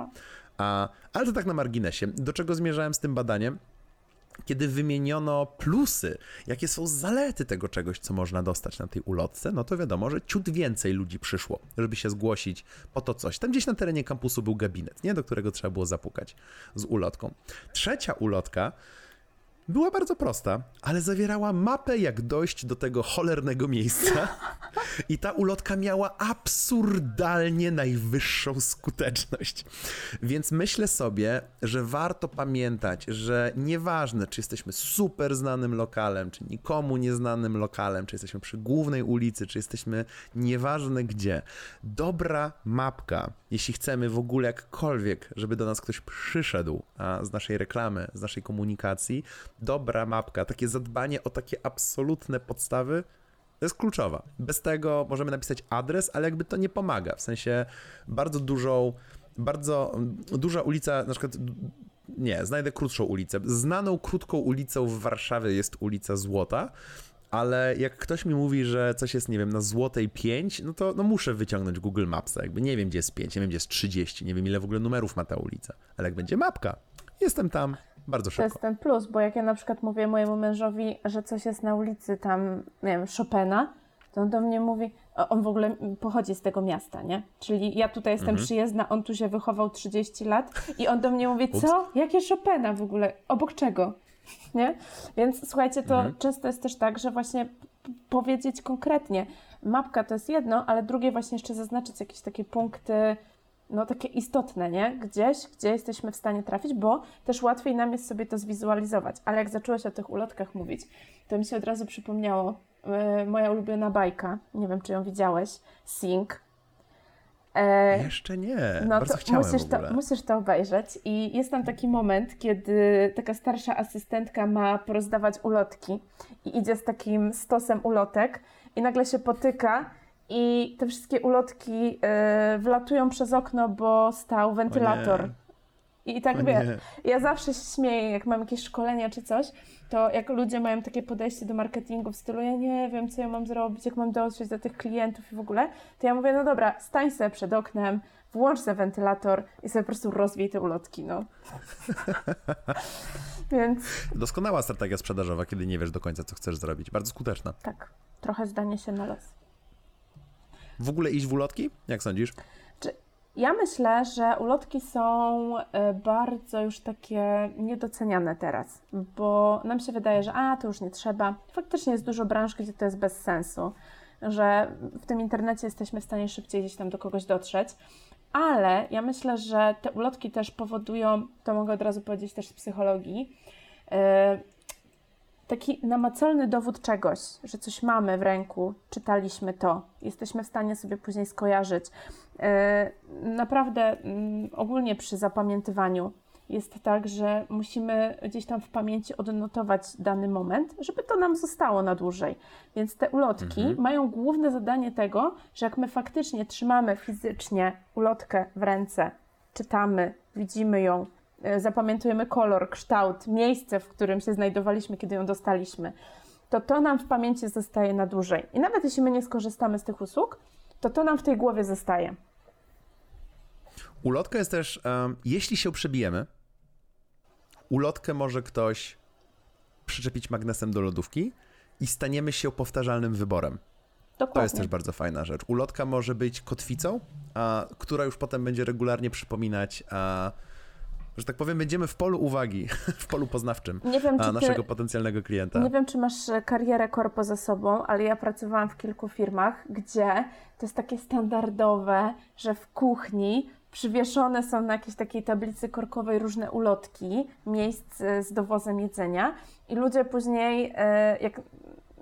A, ale to tak na marginesie. Do czego zmierzałem z tym badaniem? Kiedy wymieniono plusy, jakie są zalety tego czegoś, co można dostać na tej ulotce, no to wiadomo, że ciut więcej ludzi przyszło, żeby się zgłosić po to coś. Tam gdzieś na terenie kampusu był gabinet, nie? Do którego trzeba było zapukać z ulotką. Trzecia ulotka była bardzo prosta, ale zawierała mapę, jak dojść do tego cholernego miejsca. I ta ulotka miała absurdalnie najwyższą skuteczność. Więc myślę sobie, że warto pamiętać, że nieważne, czy jesteśmy super znanym lokalem, czy nikomu nieznanym lokalem, czy jesteśmy przy głównej ulicy, czy jesteśmy nieważne gdzie, dobra mapka, jeśli chcemy w ogóle jakkolwiek, żeby do nas ktoś przyszedł a, z naszej reklamy, z naszej komunikacji, dobra mapka, takie zadbanie o takie absolutne podstawy to jest kluczowa. Bez tego możemy napisać adres, ale jakby to nie pomaga. W sensie bardzo dużą, bardzo duża ulica, na przykład nie, znajdę krótszą ulicę. Znaną krótką ulicą w Warszawie jest ulica Złota, ale jak ktoś mi mówi, że coś jest, nie wiem, na Złotej 5, no to no muszę wyciągnąć Google Mapsa. Jakby nie wiem, gdzie jest 5, nie wiem, gdzie jest 30, nie wiem, ile w ogóle numerów ma ta ulica. Ale jak będzie mapka, jestem tam, bardzo szybko. To jest ten plus, bo jak ja na przykład mówię mojemu mężowi, że coś jest na ulicy tam, nie wiem, Chopina, to on do mnie mówi, on w ogóle pochodzi z tego miasta, nie? Czyli ja tutaj jestem mhm. przyjezdna, on tu się wychował 30 lat i on do mnie mówi, Ups. co? Jakie Chopina w ogóle? Obok czego? Nie? Więc słuchajcie, to mhm. często jest też tak, że właśnie powiedzieć konkretnie, mapka to jest jedno, ale drugie właśnie jeszcze zaznaczyć jakieś takie punkty, no takie istotne, nie? Gdzieś, gdzie jesteśmy w stanie trafić, bo też łatwiej nam jest sobie to zwizualizować. Ale jak zaczęłaś o tych ulotkach mówić, to mi się od razu przypomniało yy, moja ulubiona bajka, nie wiem, czy ją widziałeś, Sing. E, Jeszcze nie, no bardzo to musisz to, musisz to obejrzeć i jest tam taki moment, kiedy taka starsza asystentka ma porozdawać ulotki i idzie z takim stosem ulotek i nagle się potyka i te wszystkie ulotki y, wlatują przez okno, bo stał wentylator. I tak wiesz, ja zawsze się śmieję, jak mam jakieś szkolenia czy coś, to jak ludzie mają takie podejście do marketingu w stylu, ja nie wiem, co ja mam zrobić, jak mam dotrzeć do tych klientów i w ogóle, to ja mówię, no dobra, stań sobie przed oknem, włącz sobie wentylator i sobie po prostu rozwiej te ulotki, no. Więc... Doskonała strategia sprzedażowa, kiedy nie wiesz do końca, co chcesz zrobić. Bardzo skuteczna. Tak, trochę zdanie się na los w ogóle iść w ulotki? Jak sądzisz? Ja myślę, że ulotki są e, bardzo już takie niedoceniane teraz, bo nam się wydaje, że a, to już nie trzeba. Faktycznie jest dużo branż, gdzie to jest bez sensu, że w tym internecie jesteśmy w stanie szybciej gdzieś tam do kogoś dotrzeć, ale ja myślę, że te ulotki też powodują, to mogę od razu powiedzieć też z psychologii, e, taki namacalny dowód czegoś, że coś mamy w ręku, czytaliśmy to, jesteśmy w stanie sobie później skojarzyć. E, naprawdę mm, ogólnie przy zapamiętywaniu jest tak, że musimy gdzieś tam w pamięci odnotować dany moment, żeby to nam zostało na dłużej. Więc te ulotki mhm. mają główne zadanie tego, że jak my faktycznie trzymamy fizycznie ulotkę w ręce, czytamy, widzimy ją, zapamiętujemy kolor, kształt, miejsce, w którym się znajdowaliśmy, kiedy ją dostaliśmy, to to nam w pamięci zostaje na dłużej. I nawet jeśli my nie skorzystamy z tych usług, to to nam w tej głowie zostaje. Ulotka jest też, um, jeśli się przebijemy, ulotkę może ktoś przyczepić magnesem do lodówki i staniemy się powtarzalnym wyborem. Dokładnie. To jest też bardzo fajna rzecz. Ulotka może być kotwicą, a, która już potem będzie regularnie przypominać a, że tak powiem, będziemy w polu uwagi, w polu poznawczym nie wiem, naszego potencjalnego klienta. Nie wiem, czy masz e, karierę korpo za sobą, ale ja pracowałam w kilku firmach, gdzie to jest takie standardowe, że w kuchni przywieszone są na jakiejś takiej tablicy korkowej różne ulotki miejsc e, z dowozem jedzenia i ludzie później, e, jak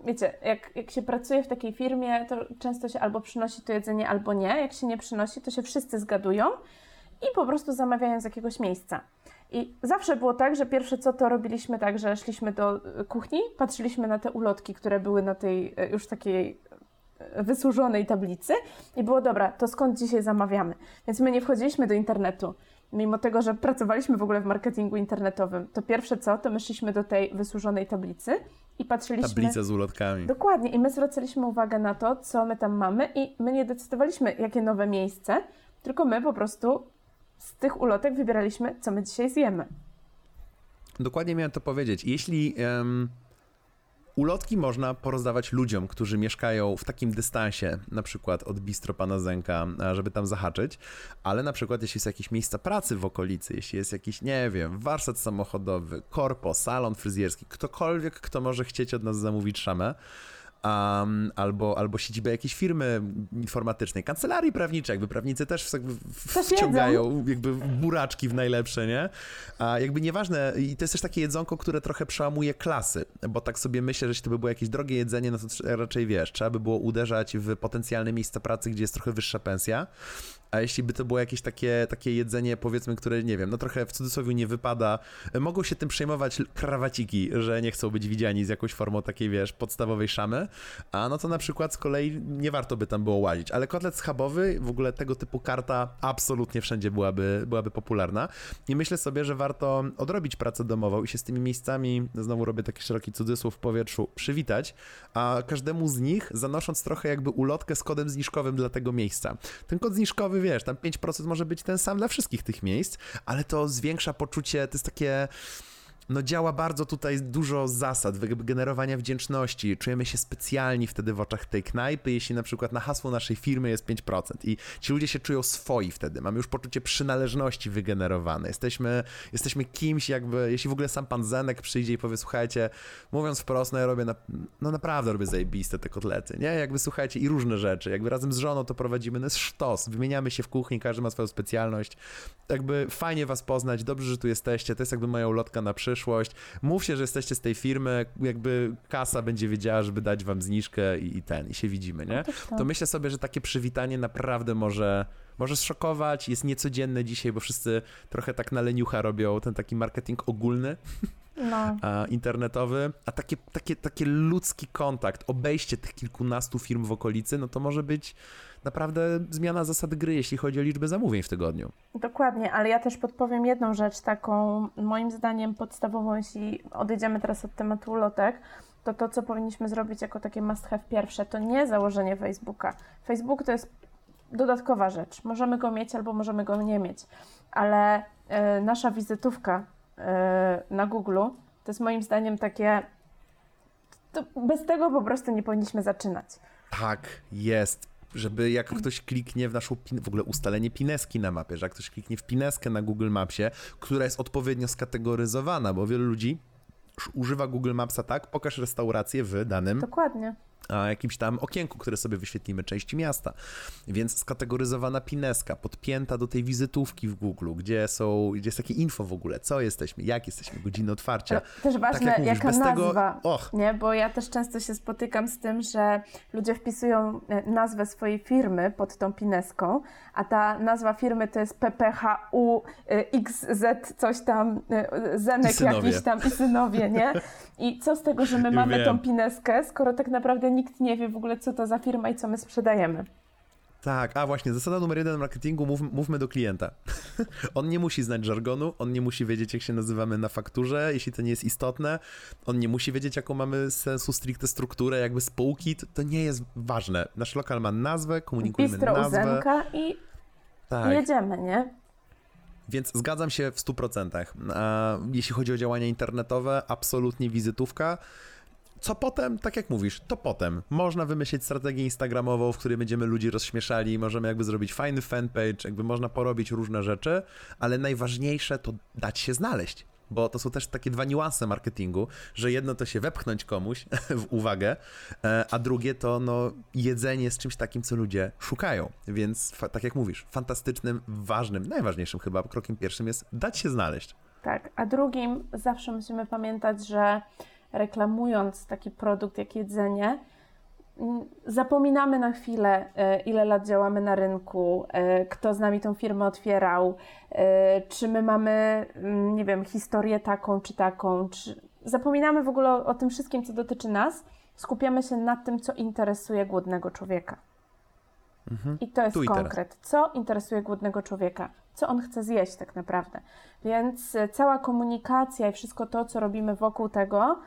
wiecie, jak, jak się pracuje w takiej firmie, to często się albo przynosi to jedzenie, albo nie. Jak się nie przynosi, to się wszyscy zgadują i po prostu zamawiają z jakiegoś miejsca. I zawsze było tak, że pierwsze co to robiliśmy tak, że szliśmy do e, kuchni, patrzyliśmy na te ulotki, które były na tej e, już takiej e, wysłużonej tablicy i było dobra, to skąd dzisiaj zamawiamy. Więc my nie wchodziliśmy do internetu. Mimo tego, że pracowaliśmy w ogóle w marketingu internetowym, to pierwsze co, to my szliśmy do tej wysłużonej tablicy i patrzyliśmy... Tablicę z ulotkami. Dokładnie. I my zwracaliśmy uwagę na to, co my tam mamy i my nie decydowaliśmy, jakie nowe miejsce, tylko my po prostu z tych ulotek wybieraliśmy, co my dzisiaj zjemy. Dokładnie miałem to powiedzieć. Jeśli um, ulotki można porozdawać ludziom, którzy mieszkają w takim dystansie, na przykład od bistro pana Zenka, żeby tam zahaczyć, ale na przykład jeśli są jakieś miejsca pracy w okolicy, jeśli jest jakiś, nie wiem, warsztat samochodowy, korpo, salon fryzjerski, ktokolwiek, kto może chcieć od nas zamówić szamę, um, albo, albo siedzibę jakiejś firmy informatycznej, kancelarii prawniczej, jakby prawnicy też wciągają jakby buraczki w najlepsze, nie? A jakby nieważne, i to jest też takie jedzonko, które trochę przełamuje klasy, bo tak sobie myślę, że jeśli to by było jakieś drogie jedzenie, no to raczej wiesz, trzeba by było uderzać w potencjalne miejsca pracy, gdzie jest trochę wyższa pensja, a jeśli by to było jakieś takie, takie jedzenie, powiedzmy, które, nie wiem, no trochę w cudzysłowie nie wypada, mogą się tym przejmować krawaciki, że nie chcą być widziani z jakąś formą takiej, wiesz, podstawowej szamy, a no to na przykład z kolei nie warto by tam było łazić. Ale kotlet schabowy, w ogóle tego typu karta absolutnie wszędzie byłaby, byłaby popularna i myślę sobie, że warto odrobić pracę domową i się z tymi miejscami, znowu robię taki szeroki cudzysłów w powietrzu, przywitać, a każdemu z nich zanosząc trochę jakby ulotkę z kodem zniżkowym dla tego miejsca. Ten kod zniżkowy wiesz, tam 5% może być ten sam dla wszystkich tych miejsc, ale to zwiększa poczucie, to jest takie no działa bardzo tutaj dużo zasad generowania wdzięczności. Czujemy się specjalni wtedy w oczach tej knajpy, jeśli na przykład na hasło naszej firmy jest 5% i ci ludzie się czują swoi wtedy. Mamy już poczucie przynależności wygenerowane. Jesteśmy, jesteśmy kimś jakby, jeśli w ogóle sam pan Zenek przyjdzie i powie, słuchajcie, mówiąc wprost, no ja robię, na, no naprawdę robię zajebiste te kotlety, nie? Jakby słuchajcie i różne rzeczy. Jakby razem z żoną to prowadzimy, no jest sztos. Wymieniamy się w kuchni, każdy ma swoją specjalność. Jakby fajnie was poznać, dobrze, że tu jesteście. To jest jakby moja ulotka na przyszłość przyszłość. Mówcie, że jesteście z tej firmy, jakby kasa będzie wiedziała, żeby dać wam zniżkę i, i ten, i się widzimy, nie? No to myślę sobie, że takie przywitanie naprawdę może może zszokować, jest niecodzienne dzisiaj, bo wszyscy trochę tak na leniucha robią ten taki marketing ogólny. No. Internetowy, a takie, takie, takie ludzki kontakt, obejście tych kilkunastu firm w okolicy, no to może być naprawdę zmiana zasad gry, jeśli chodzi o liczbę zamówień w tygodniu. Dokładnie, ale ja też podpowiem jedną rzecz taką, moim zdaniem podstawową, jeśli odejdziemy teraz od tematu ulotek, to to, co powinniśmy zrobić jako takie must have pierwsze, to nie założenie Facebooka. Facebook to jest dodatkowa rzecz. Możemy go mieć albo możemy go nie mieć, ale y, nasza wizytówka y, na Google to jest moim zdaniem takie. bez tego po prostu nie powinniśmy zaczynać. Tak, jest żeby jak ktoś kliknie w naszą, w ogóle ustalenie pineski na mapie, że jak ktoś kliknie w pineskę na Google Mapsie, która jest odpowiednio skategoryzowana, bo wielu ludzi używa Google Mapsa tak, pokaż restaurację w danym Dokładnie jakimś tam okienku, które sobie wyświetlimy, części miasta. Więc skategoryzowana pineska, podpięta do tej wizytówki w Google, gdzie są, gdzie jest takie info w ogóle, co jesteśmy, jak jesteśmy, godziny otwarcia. też ważne, tak jak mówisz, jaka nazwa, tego... Och. nie? Bo ja też często się spotykam z tym, że ludzie wpisują e, nazwę swojej firmy pod tą pineską, a ta nazwa firmy to jest PPHU XZ coś tam, e, Zenek jakiś tam i synowie, nie? I co z tego, że my mamy wiem. tą pineskę, skoro tak naprawdę nikt nie wie w ogóle, co to za firma i co my sprzedajemy. Tak, a właśnie, zasada numer jeden marketingu, mów, mówmy do klienta. on nie musi znać żargonu, on nie musi wiedzieć, jak się nazywamy na fakturze, jeśli to nie jest istotne. On nie musi wiedzieć, jaką mamy sensu stricte strukturę, jakby spółki, to, to nie jest ważne. Nasz lokal ma nazwę, komunikujemy Bistro nazwę. i tak. jedziemy, nie? Więc zgadzam się w 100%. A jeśli chodzi o działania internetowe, absolutnie wizytówka. Co potem? Tak jak mówisz, to potem. Można wymyślić strategię instagramową, w której będziemy ludzi rozśmieszali, możemy jakby zrobić fajny fanpage, jakby można porobić różne rzeczy, ale najważniejsze to dać się znaleźć bo to są też takie dwa niuanse marketingu, że jedno to się wepchnąć komuś w uwagę, e, a drugie to no, jedzenie z czymś takim, co ludzie szukają. Więc tak jak mówisz, fantastycznym, ważnym, najważniejszym chyba krokiem pierwszym jest dać się znaleźć. Tak, a drugim zawsze musimy pamiętać, że reklamując taki produkt jak jedzenie, zapominamy na chwilę, e, ile lat działamy na rynku, e, kto z nami tą firmę otwierał, e, czy my mamy, mm, nie wiem, historię taką czy taką, czy... zapominamy w ogóle o tym wszystkim, co dotyczy nas, skupiamy się na tym, co interesuje głodnego człowieka. Mhm. I to jest tu konkret. Co interesuje głodnego człowieka? Co on chce zjeść tak naprawdę? Więc cała komunikacja i wszystko to, co robimy wokół tego,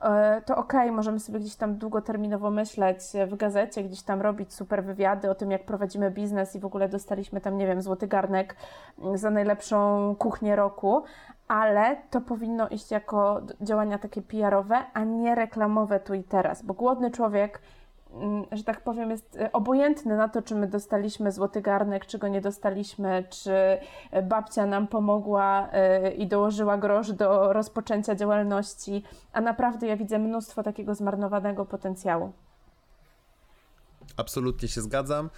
E, to okay, możemy sobie gdzieś tam długoterminowo myśleć w gazecie, gdzieś tam robić super wywiady o tym, jak prowadzimy biznes i w ogóle dostaliśmy tam, nie wiem, złoty garnek za najlepszą kuchnię roku, ale to powinno iść jako działania takie PR-owe, a nie reklamowe tu i teraz, bo głodny człowiek Mm, że tak powiem, jest e, obojętny na to, czy my dostaliśmy złoty garnek, czy go nie dostaliśmy, czy e, babcia nam pomogła e, i dołożyła grosz do rozpoczęcia działalności, a naprawdę ja widzę mnóstwo takiego zmarnowanego potencjału. Absolutnie się zgadzam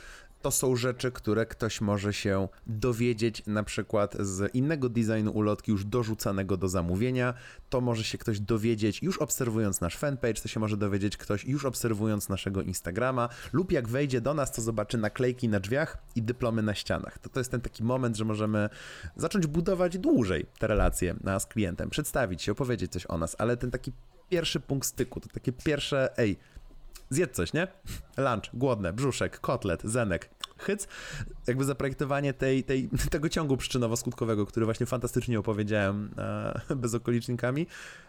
to są rzeczy, które ktoś może się dowiedzieć na przykład z innego designu ulotki już dorzucanego do zamówienia. To może się ktoś dowiedzieć już obserwując nasz fanpage, to się może dowiedzieć ktoś już obserwując naszego Instagrama lub jak wejdzie do nas, to zobaczy naklejki na drzwiach i dyplomy na ścianach. To, to jest ten taki moment, że możemy zacząć budować dłużej te relacje z klientem, przedstawić się, opowiedzieć coś o nas, ale ten taki pierwszy punkt styku, to takie pierwsze, ej, zjedz coś, nie? Lunch, głodne, brzuszek, kotlet, zenek, hyc. Jakby zaprojektowanie tej, tej, tego ciągu przyczynowo-skutkowego, który właśnie fantastycznie opowiedziałem e, bezokolicznikami,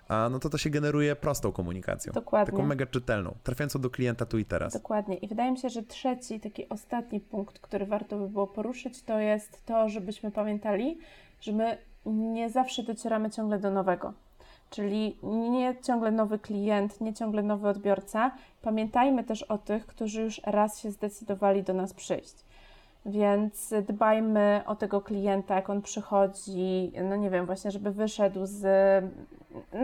a no to to się generuje prostą komunikacją. Dokładnie. Taką mega czytelną, trafiającą do klienta tu i teraz. Dokładnie. I wydaje mi się, że trzeci, taki ostatni punkt, który warto by było poruszyć, to jest to, żebyśmy pamiętali, że my nie zawsze docieramy ciągle do nowego. Czyli nie ciągle nowy klient, nie ciągle nowy odbiorca. Pamiętajmy też o tych, którzy już raz się zdecydowali do nas przyjść. Więc dbajmy o tego klienta, jak on przychodzi, no nie wiem, właśnie, żeby wyszedł z.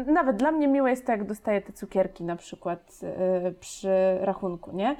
Nawet dla mnie miłe jest to, jak dostaję te cukierki na przykład yy, przy rachunku, nie?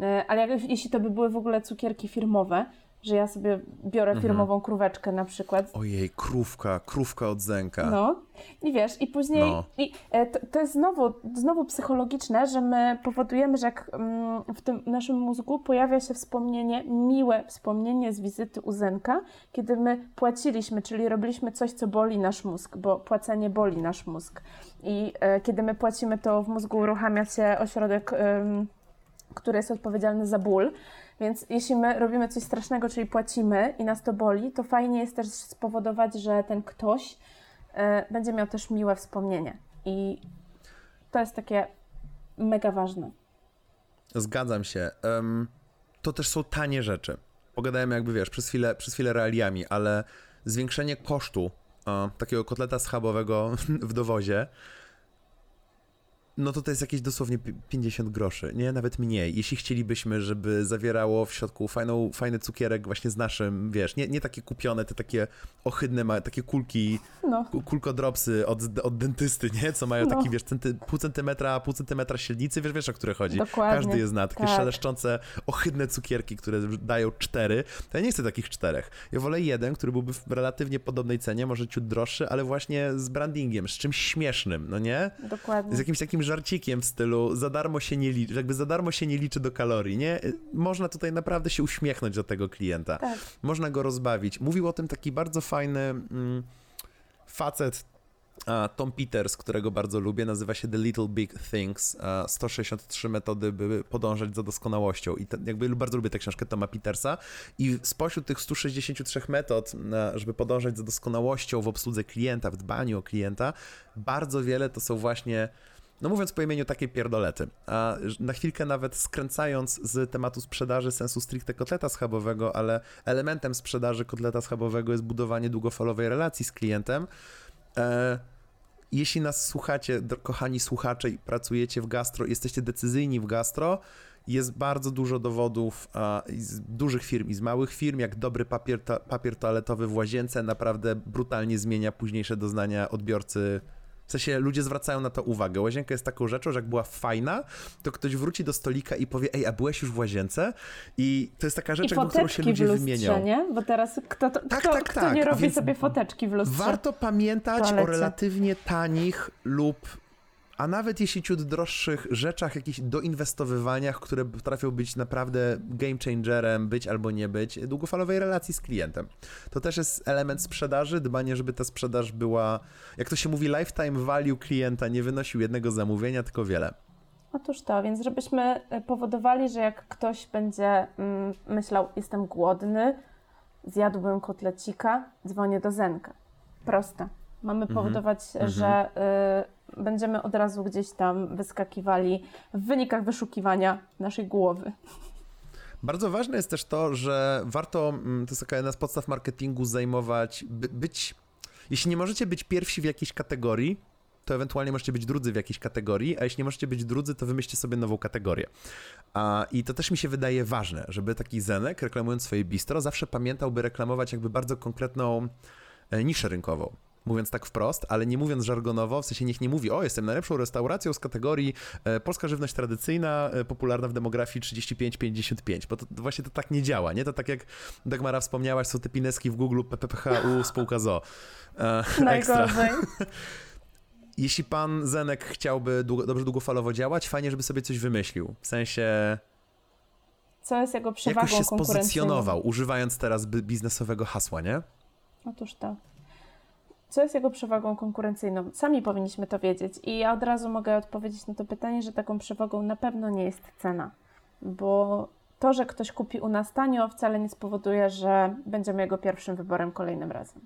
Yy, ale jeśli to by były w ogóle cukierki firmowe, że ja sobie biorę mhm. firmową mhm. króweczkę na przykład. Ojej, krówka, krówka od zęka. No i wiesz, i później no. i, e, to, to, jest znowu, znowu psychologiczne, że my powodujemy, że jak mm, w tym naszym mózgu pojawia się wspomnienie, miłe wspomnienie z wizyty u zęka, kiedy my płaciliśmy, czyli robiliśmy coś, co boli nasz mózg, bo płacenie boli nasz mózg. I e, kiedy my płacimy, to w mózgu uruchamia się ośrodek, który jest odpowiedzialny za ból. Więc jeśli my robimy coś strasznego, czyli płacimy i nas to boli, to fajnie jest też spowodować, że ten ktoś y, będzie miał też miłe wspomnienie. I to jest takie mega ważne. Zgadzam się. Um, to też są tanie rzeczy. Pogadałem jakby, wiesz, przez chwilę, przez chwilę realiami, ale zwiększenie kosztu takiego kotleta schabowego w dowozie no to to jest jakieś dosłownie 50 groszy, nie? Nawet mniej. Jeśli chcielibyśmy, żeby zawierało w środku fajną, fajny cukierek właśnie z naszym, wiesz, nie, nie takie kupione, te takie ohydne, takie kulki, no. kulkodropsy od, od dentysty, nie? Co mają no. taki, wiesz, centy, pół centymetra, pół centymetra średnicy, wiesz, wiesz o które chodzi. Dokładnie. Każdy je zna. Takie tak. szeleszczące, ohydne cukierki, które dają cztery. To ja nie chcę takich czterech. Ja wolę jeden, który byłby w relatywnie podobnej cenie, może ciut droższy, ale właśnie z brandingiem, z czymś śmiesznym, no nie? Dokładnie. Z jakimś takim żarcikiem w stylu za darmo się nie liczy, jakby za darmo się nie liczy do kalorii, nie? Można tutaj naprawdę się uśmiechnąć do tego klienta. Tak. Można go rozbawić. Mówił o tym taki bardzo fajny mm, facet, Tom Peters, którego bardzo lubię, nazywa się The Little Big Things. 163 metody, by podążać za doskonałością. I ten, jakby bardzo lubię tę książkę Toma Petersa. I spośród tych 163 metod, żeby podążać za doskonałością w obsłudze klienta, w dbaniu o klienta, bardzo wiele to są właśnie no mówiąc po imieniu, takie pierdolety. A na chwilkę nawet skręcając z tematu sprzedaży sensu stricte kotleta schabowego, ale elementem sprzedaży kotleta schabowego jest budowanie długofalowej relacji z klientem. E, jeśli nas słuchacie, kochani słuchacze, i pracujecie w gastro, jesteście decyzyjni w gastro, jest bardzo dużo dowodów a, z dużych firm i z małych firm, jak dobry papier, papier toaletowy w łazience naprawdę brutalnie zmienia późniejsze doznania odbiorcy w sensie ludzie zwracają na to uwagę. Łazienka jest taką rzeczą, że jak była fajna, to ktoś wróci do stolika i powie, ej, a byłeś już w łazience? I to jest taka rzecz, jakby, którą się ludzie lustrze, wymienią. nie? Bo teraz kto, to, tak, kto, tak, kto tak. nie robi Więc sobie foteczki w lustrze? Warto pamiętać o relatywnie tanich lub a nawet jeśli ciut droższych rzeczach, jakichś doinwestowywaniach, które potrafią być naprawdę game changerem, być albo nie być, długofalowej relacji z klientem. To też jest element sprzedaży, dbanie, żeby ta sprzedaż była, jak to się mówi, lifetime value klienta, nie wynosił jednego zamówienia, tylko wiele. Otóż to, więc żebyśmy e, powodowali, że jak ktoś będzie mm, myślał, jestem głodny, zjadłbym kotlecika, dzwonię do Zenka. Proste. Mamy mhm. powodować, mm -hmm. że y, będziemy od razu gdzieś tam wyskakiwali w wynikach wyszukiwania naszej głowy. Bardzo ważne jest też to, że warto, mm, to jest taka jedna z podstaw marketingu, zajmować, by, być Jeśli nie możecie być pierwsi w jakiejś kategorii, to ewentualnie możecie być drudzy w jakiejś kategorii, a jeśli nie możecie być drudzy, to wymyślcie sobie nową kategorię. A, I to też mi się wydaje ważne, żeby taki Zenek, reklamując swoje bistro, zawsze pamiętał, by reklamować jakby bardzo konkretną e, niszę rynkową mówiąc tak wprost, ale nie mówiąc żargonowo, w sensie niech nie mówi, o, jestem najlepszą restauracją z kategorii e, polska żywność tradycyjna, e, popularna w demografii 35-55, bo to, to, właśnie to tak nie działa, nie? To tak jak Dagmara wspomniałaś, są te pineski w Google PPPHU spółka ZO. E, Najgorzej. Jeśli pan Zenek chciałby długo, dobrze długofalowo działać, fajnie, żeby sobie coś wymyślił. W sensie... Co jest jego przewagą Jakoś się spozycjonował, używając teraz biznesowego hasła, nie? Otóż tak. Co jest jego przewagą konkurencyjną? Sami powinniśmy to wiedzieć. I ja od razu mogę odpowiedzieć na to pytanie, że taką przewagą na pewno nie jest cena, bo to, że ktoś kupi u nas tanio, wcale nie spowoduje, że będziemy jego pierwszym wyborem kolejnym razem.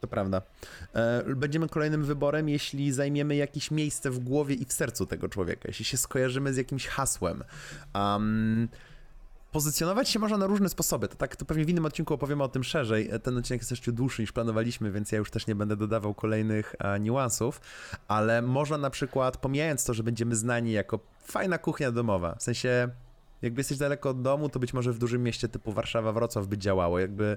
To prawda. E, będziemy kolejnym wyborem, jeśli zajmiemy jakieś miejsce w głowie i w sercu tego człowieka, jeśli się skojarzymy z jakimś hasłem. Um, pozycjonować się można na różne sposoby. To tak, to pewnie w innym odcinku opowiemy o tym szerzej. Ten odcinek jest jeszcze dłuższy niż planowaliśmy, więc ja już też nie będę dodawał kolejnych a, niuansów, ale można na przykład, pomijając to, że będziemy znani jako fajna kuchnia domowa, w sensie jakby jesteś daleko od domu, to być może w dużym mieście typu Warszawa, Wrocław by działało. Jakby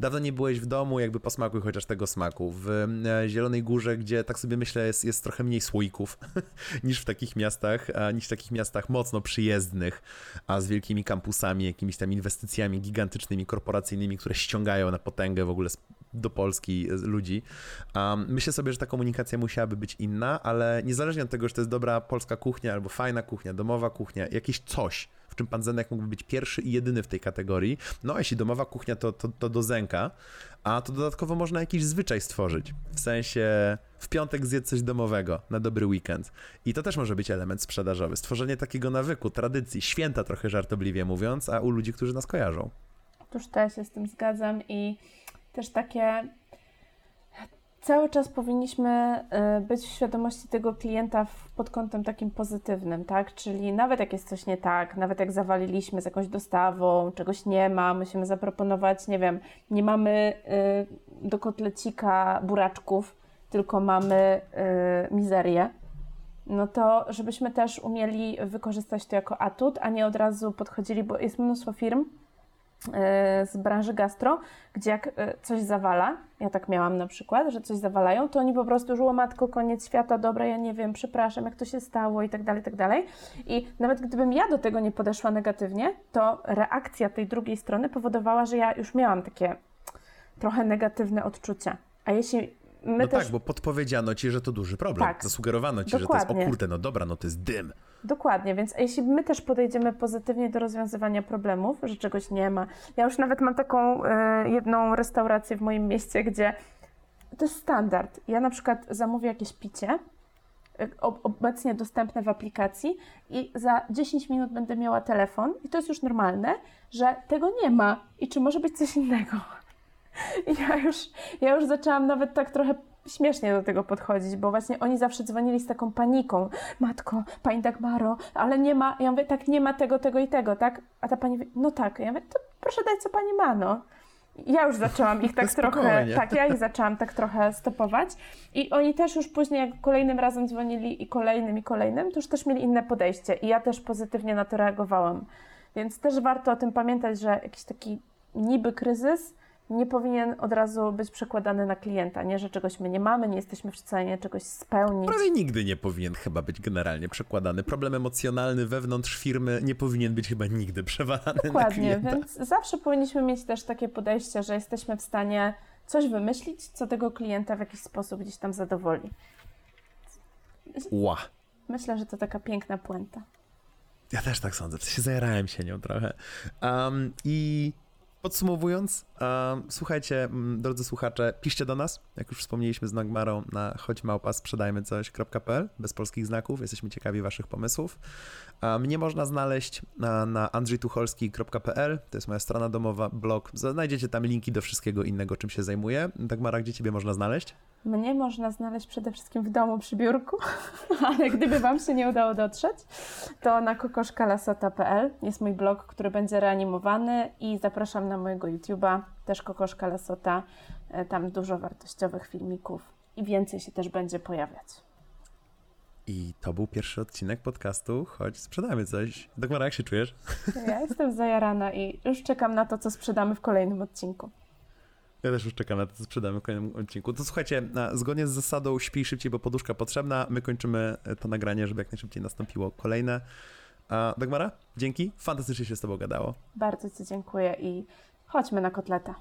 dawno nie byłeś w domu, jakby posmakuj chociaż tego smaku. W e, Zielonej Górze, gdzie tak sobie myślę jest, jest trochę mniej słoików niż w takich miastach, niż w takich miastach mocno przyjezdnych, a z wielkimi kampusami, jakimiś tam inwestycjami gigantycznymi, korporacyjnymi, które ściągają na potęgę w ogóle do Polski ludzi. Um, myślę sobie, że ta komunikacja musiałaby być inna, ale niezależnie od tego, że to jest dobra polska kuchnia albo fajna kuchnia, domowa kuchnia, jakieś coś, czym pan Zenek mógłby być pierwszy i jedyny w tej kategorii. No, a jeśli domowa kuchnia, to, to, to do Zenka, a to dodatkowo można jakiś zwyczaj stworzyć. W sensie w piątek zjedz coś domowego na dobry weekend. I to też może być element sprzedażowy. Stworzenie takiego nawyku, tradycji, święta trochę żartobliwie mówiąc, a u ludzi, którzy nas kojarzą. Otóż też się z tym zgadzam i też takie cały czas powinniśmy y, być w świadomości tego klienta pod kątem takim pozytywnym, tak? Czyli nawet jak jest coś nie tak, nawet jak zawaliliśmy z jakąś dostawą, czegoś nie ma, musimy zaproponować, nie wiem, nie mamy y, do kotlecika buraczków, tylko mamy y, mizerię, no to żebyśmy też umieli wykorzystać to jako atut, a nie od razu podchodzili, bo jest mnóstwo firm, E, z branży gastro, gdzie jak e, coś zawala, ja tak miałam na przykład, że coś zawalają, to oni po prostu już matko, koniec świata, dobra, ja nie wiem, przepraszam, jak to się stało i tak dalej, i tak dalej. I nawet gdybym ja do tego nie podeszła negatywnie, to reakcja tej drugiej strony powodowała, że ja już miałam takie trochę negatywne odczucia. A jeśli My no też... tak, bo podpowiedziano ci, że to duży problem. Tak. Zasugerowano ci, Dokładnie. że to jest, o kurde, no dobra, no to jest dym. Dokładnie, więc jeśli my też podejdziemy pozytywnie do rozwiązywania problemów, że czegoś nie ma. Ja już nawet mam taką y, jedną restaurację w moim mieście, gdzie to jest standard. Ja na przykład zamówię jakieś picie, e, obecnie dostępne w aplikacji i za 10 minut będę miała telefon i to jest już normalne, że tego nie ma i czy może być coś innego. Ja już, ja już zaczęłam nawet tak trochę śmiesznie do tego podchodzić, bo właśnie oni zawsze dzwonili z taką paniką. Matko, pani Dagmaro, ale nie ma, ja mówię, tak, nie ma tego, tego i tego, tak? A ta pani mówi, no tak. Ja mówię, to proszę dać, co pani ma, no. Ja już zaczęłam ich tak trochę, tak, ja ich zaczęłam tak trochę stopować i oni też już później, jak kolejnym razem dzwonili i kolejnym i kolejnym, to już też mieli inne podejście i ja też pozytywnie na to reagowałam. Więc też warto o tym pamiętać, że jakiś taki niby kryzys nie powinien od razu być przekładany na klienta, nie, że czegoś my nie mamy, nie jesteśmy w stanie czegoś spełnić. Prawie nigdy nie powinien chyba być generalnie przekładany. Problem emocjonalny wewnątrz firmy nie powinien być chyba nigdy przewalany Dokładnie, na więc zawsze powinniśmy mieć też takie podejście, że jesteśmy w stanie coś wymyślić, co tego klienta w jakiś sposób gdzieś tam zadowoli. Ła. Myślę, że to taka piękna puenta. Ja też tak sądzę, w sensie zajarałem się nią trochę. Um, I Podsumowując, uh, słuchajcie, drodzy słuchacze, piszcie do nas, jak już wspomnieliśmy z Nagmarą, na choćmałpa coś.pl, bez polskich znaków, jesteśmy ciekawi waszych pomysłów. Uh, mnie można znaleźć na, na andrzejtucholski.pl, to jest moja strona domowa, blog, znajdziecie tam linki do wszystkiego innego, czym się zajmuję. Dagmara, gdzie ciebie można znaleźć? Mnie można znaleźć przede wszystkim w domu przy biurku, ale gdyby Wam się nie udało dotrzeć, to na kokoszkalasota.pl jest mój blog, który będzie reanimowany i zapraszam na mojego YouTube'a, też Kokoszka Lasota. E, tam dużo wartościowych filmików i więcej się też będzie pojawiać. I to był pierwszy odcinek podcastu, choć sprzedamy coś. Dagmara, jak się czujesz? Ja jestem zajarana i już czekam na to, co sprzedamy w kolejnym odcinku. Ja też już czekam na to, co sprzedamy w kolejnym odcinku. To słuchajcie, zgodnie z zasadą śpij szybciej, bo poduszka potrzebna, my kończymy to nagranie, żeby jak najszybciej nastąpiło kolejne. Dagmara, dzięki, fantastycznie się z tobą gadało. Bardzo ci dziękuję i chodźmy na kotleta.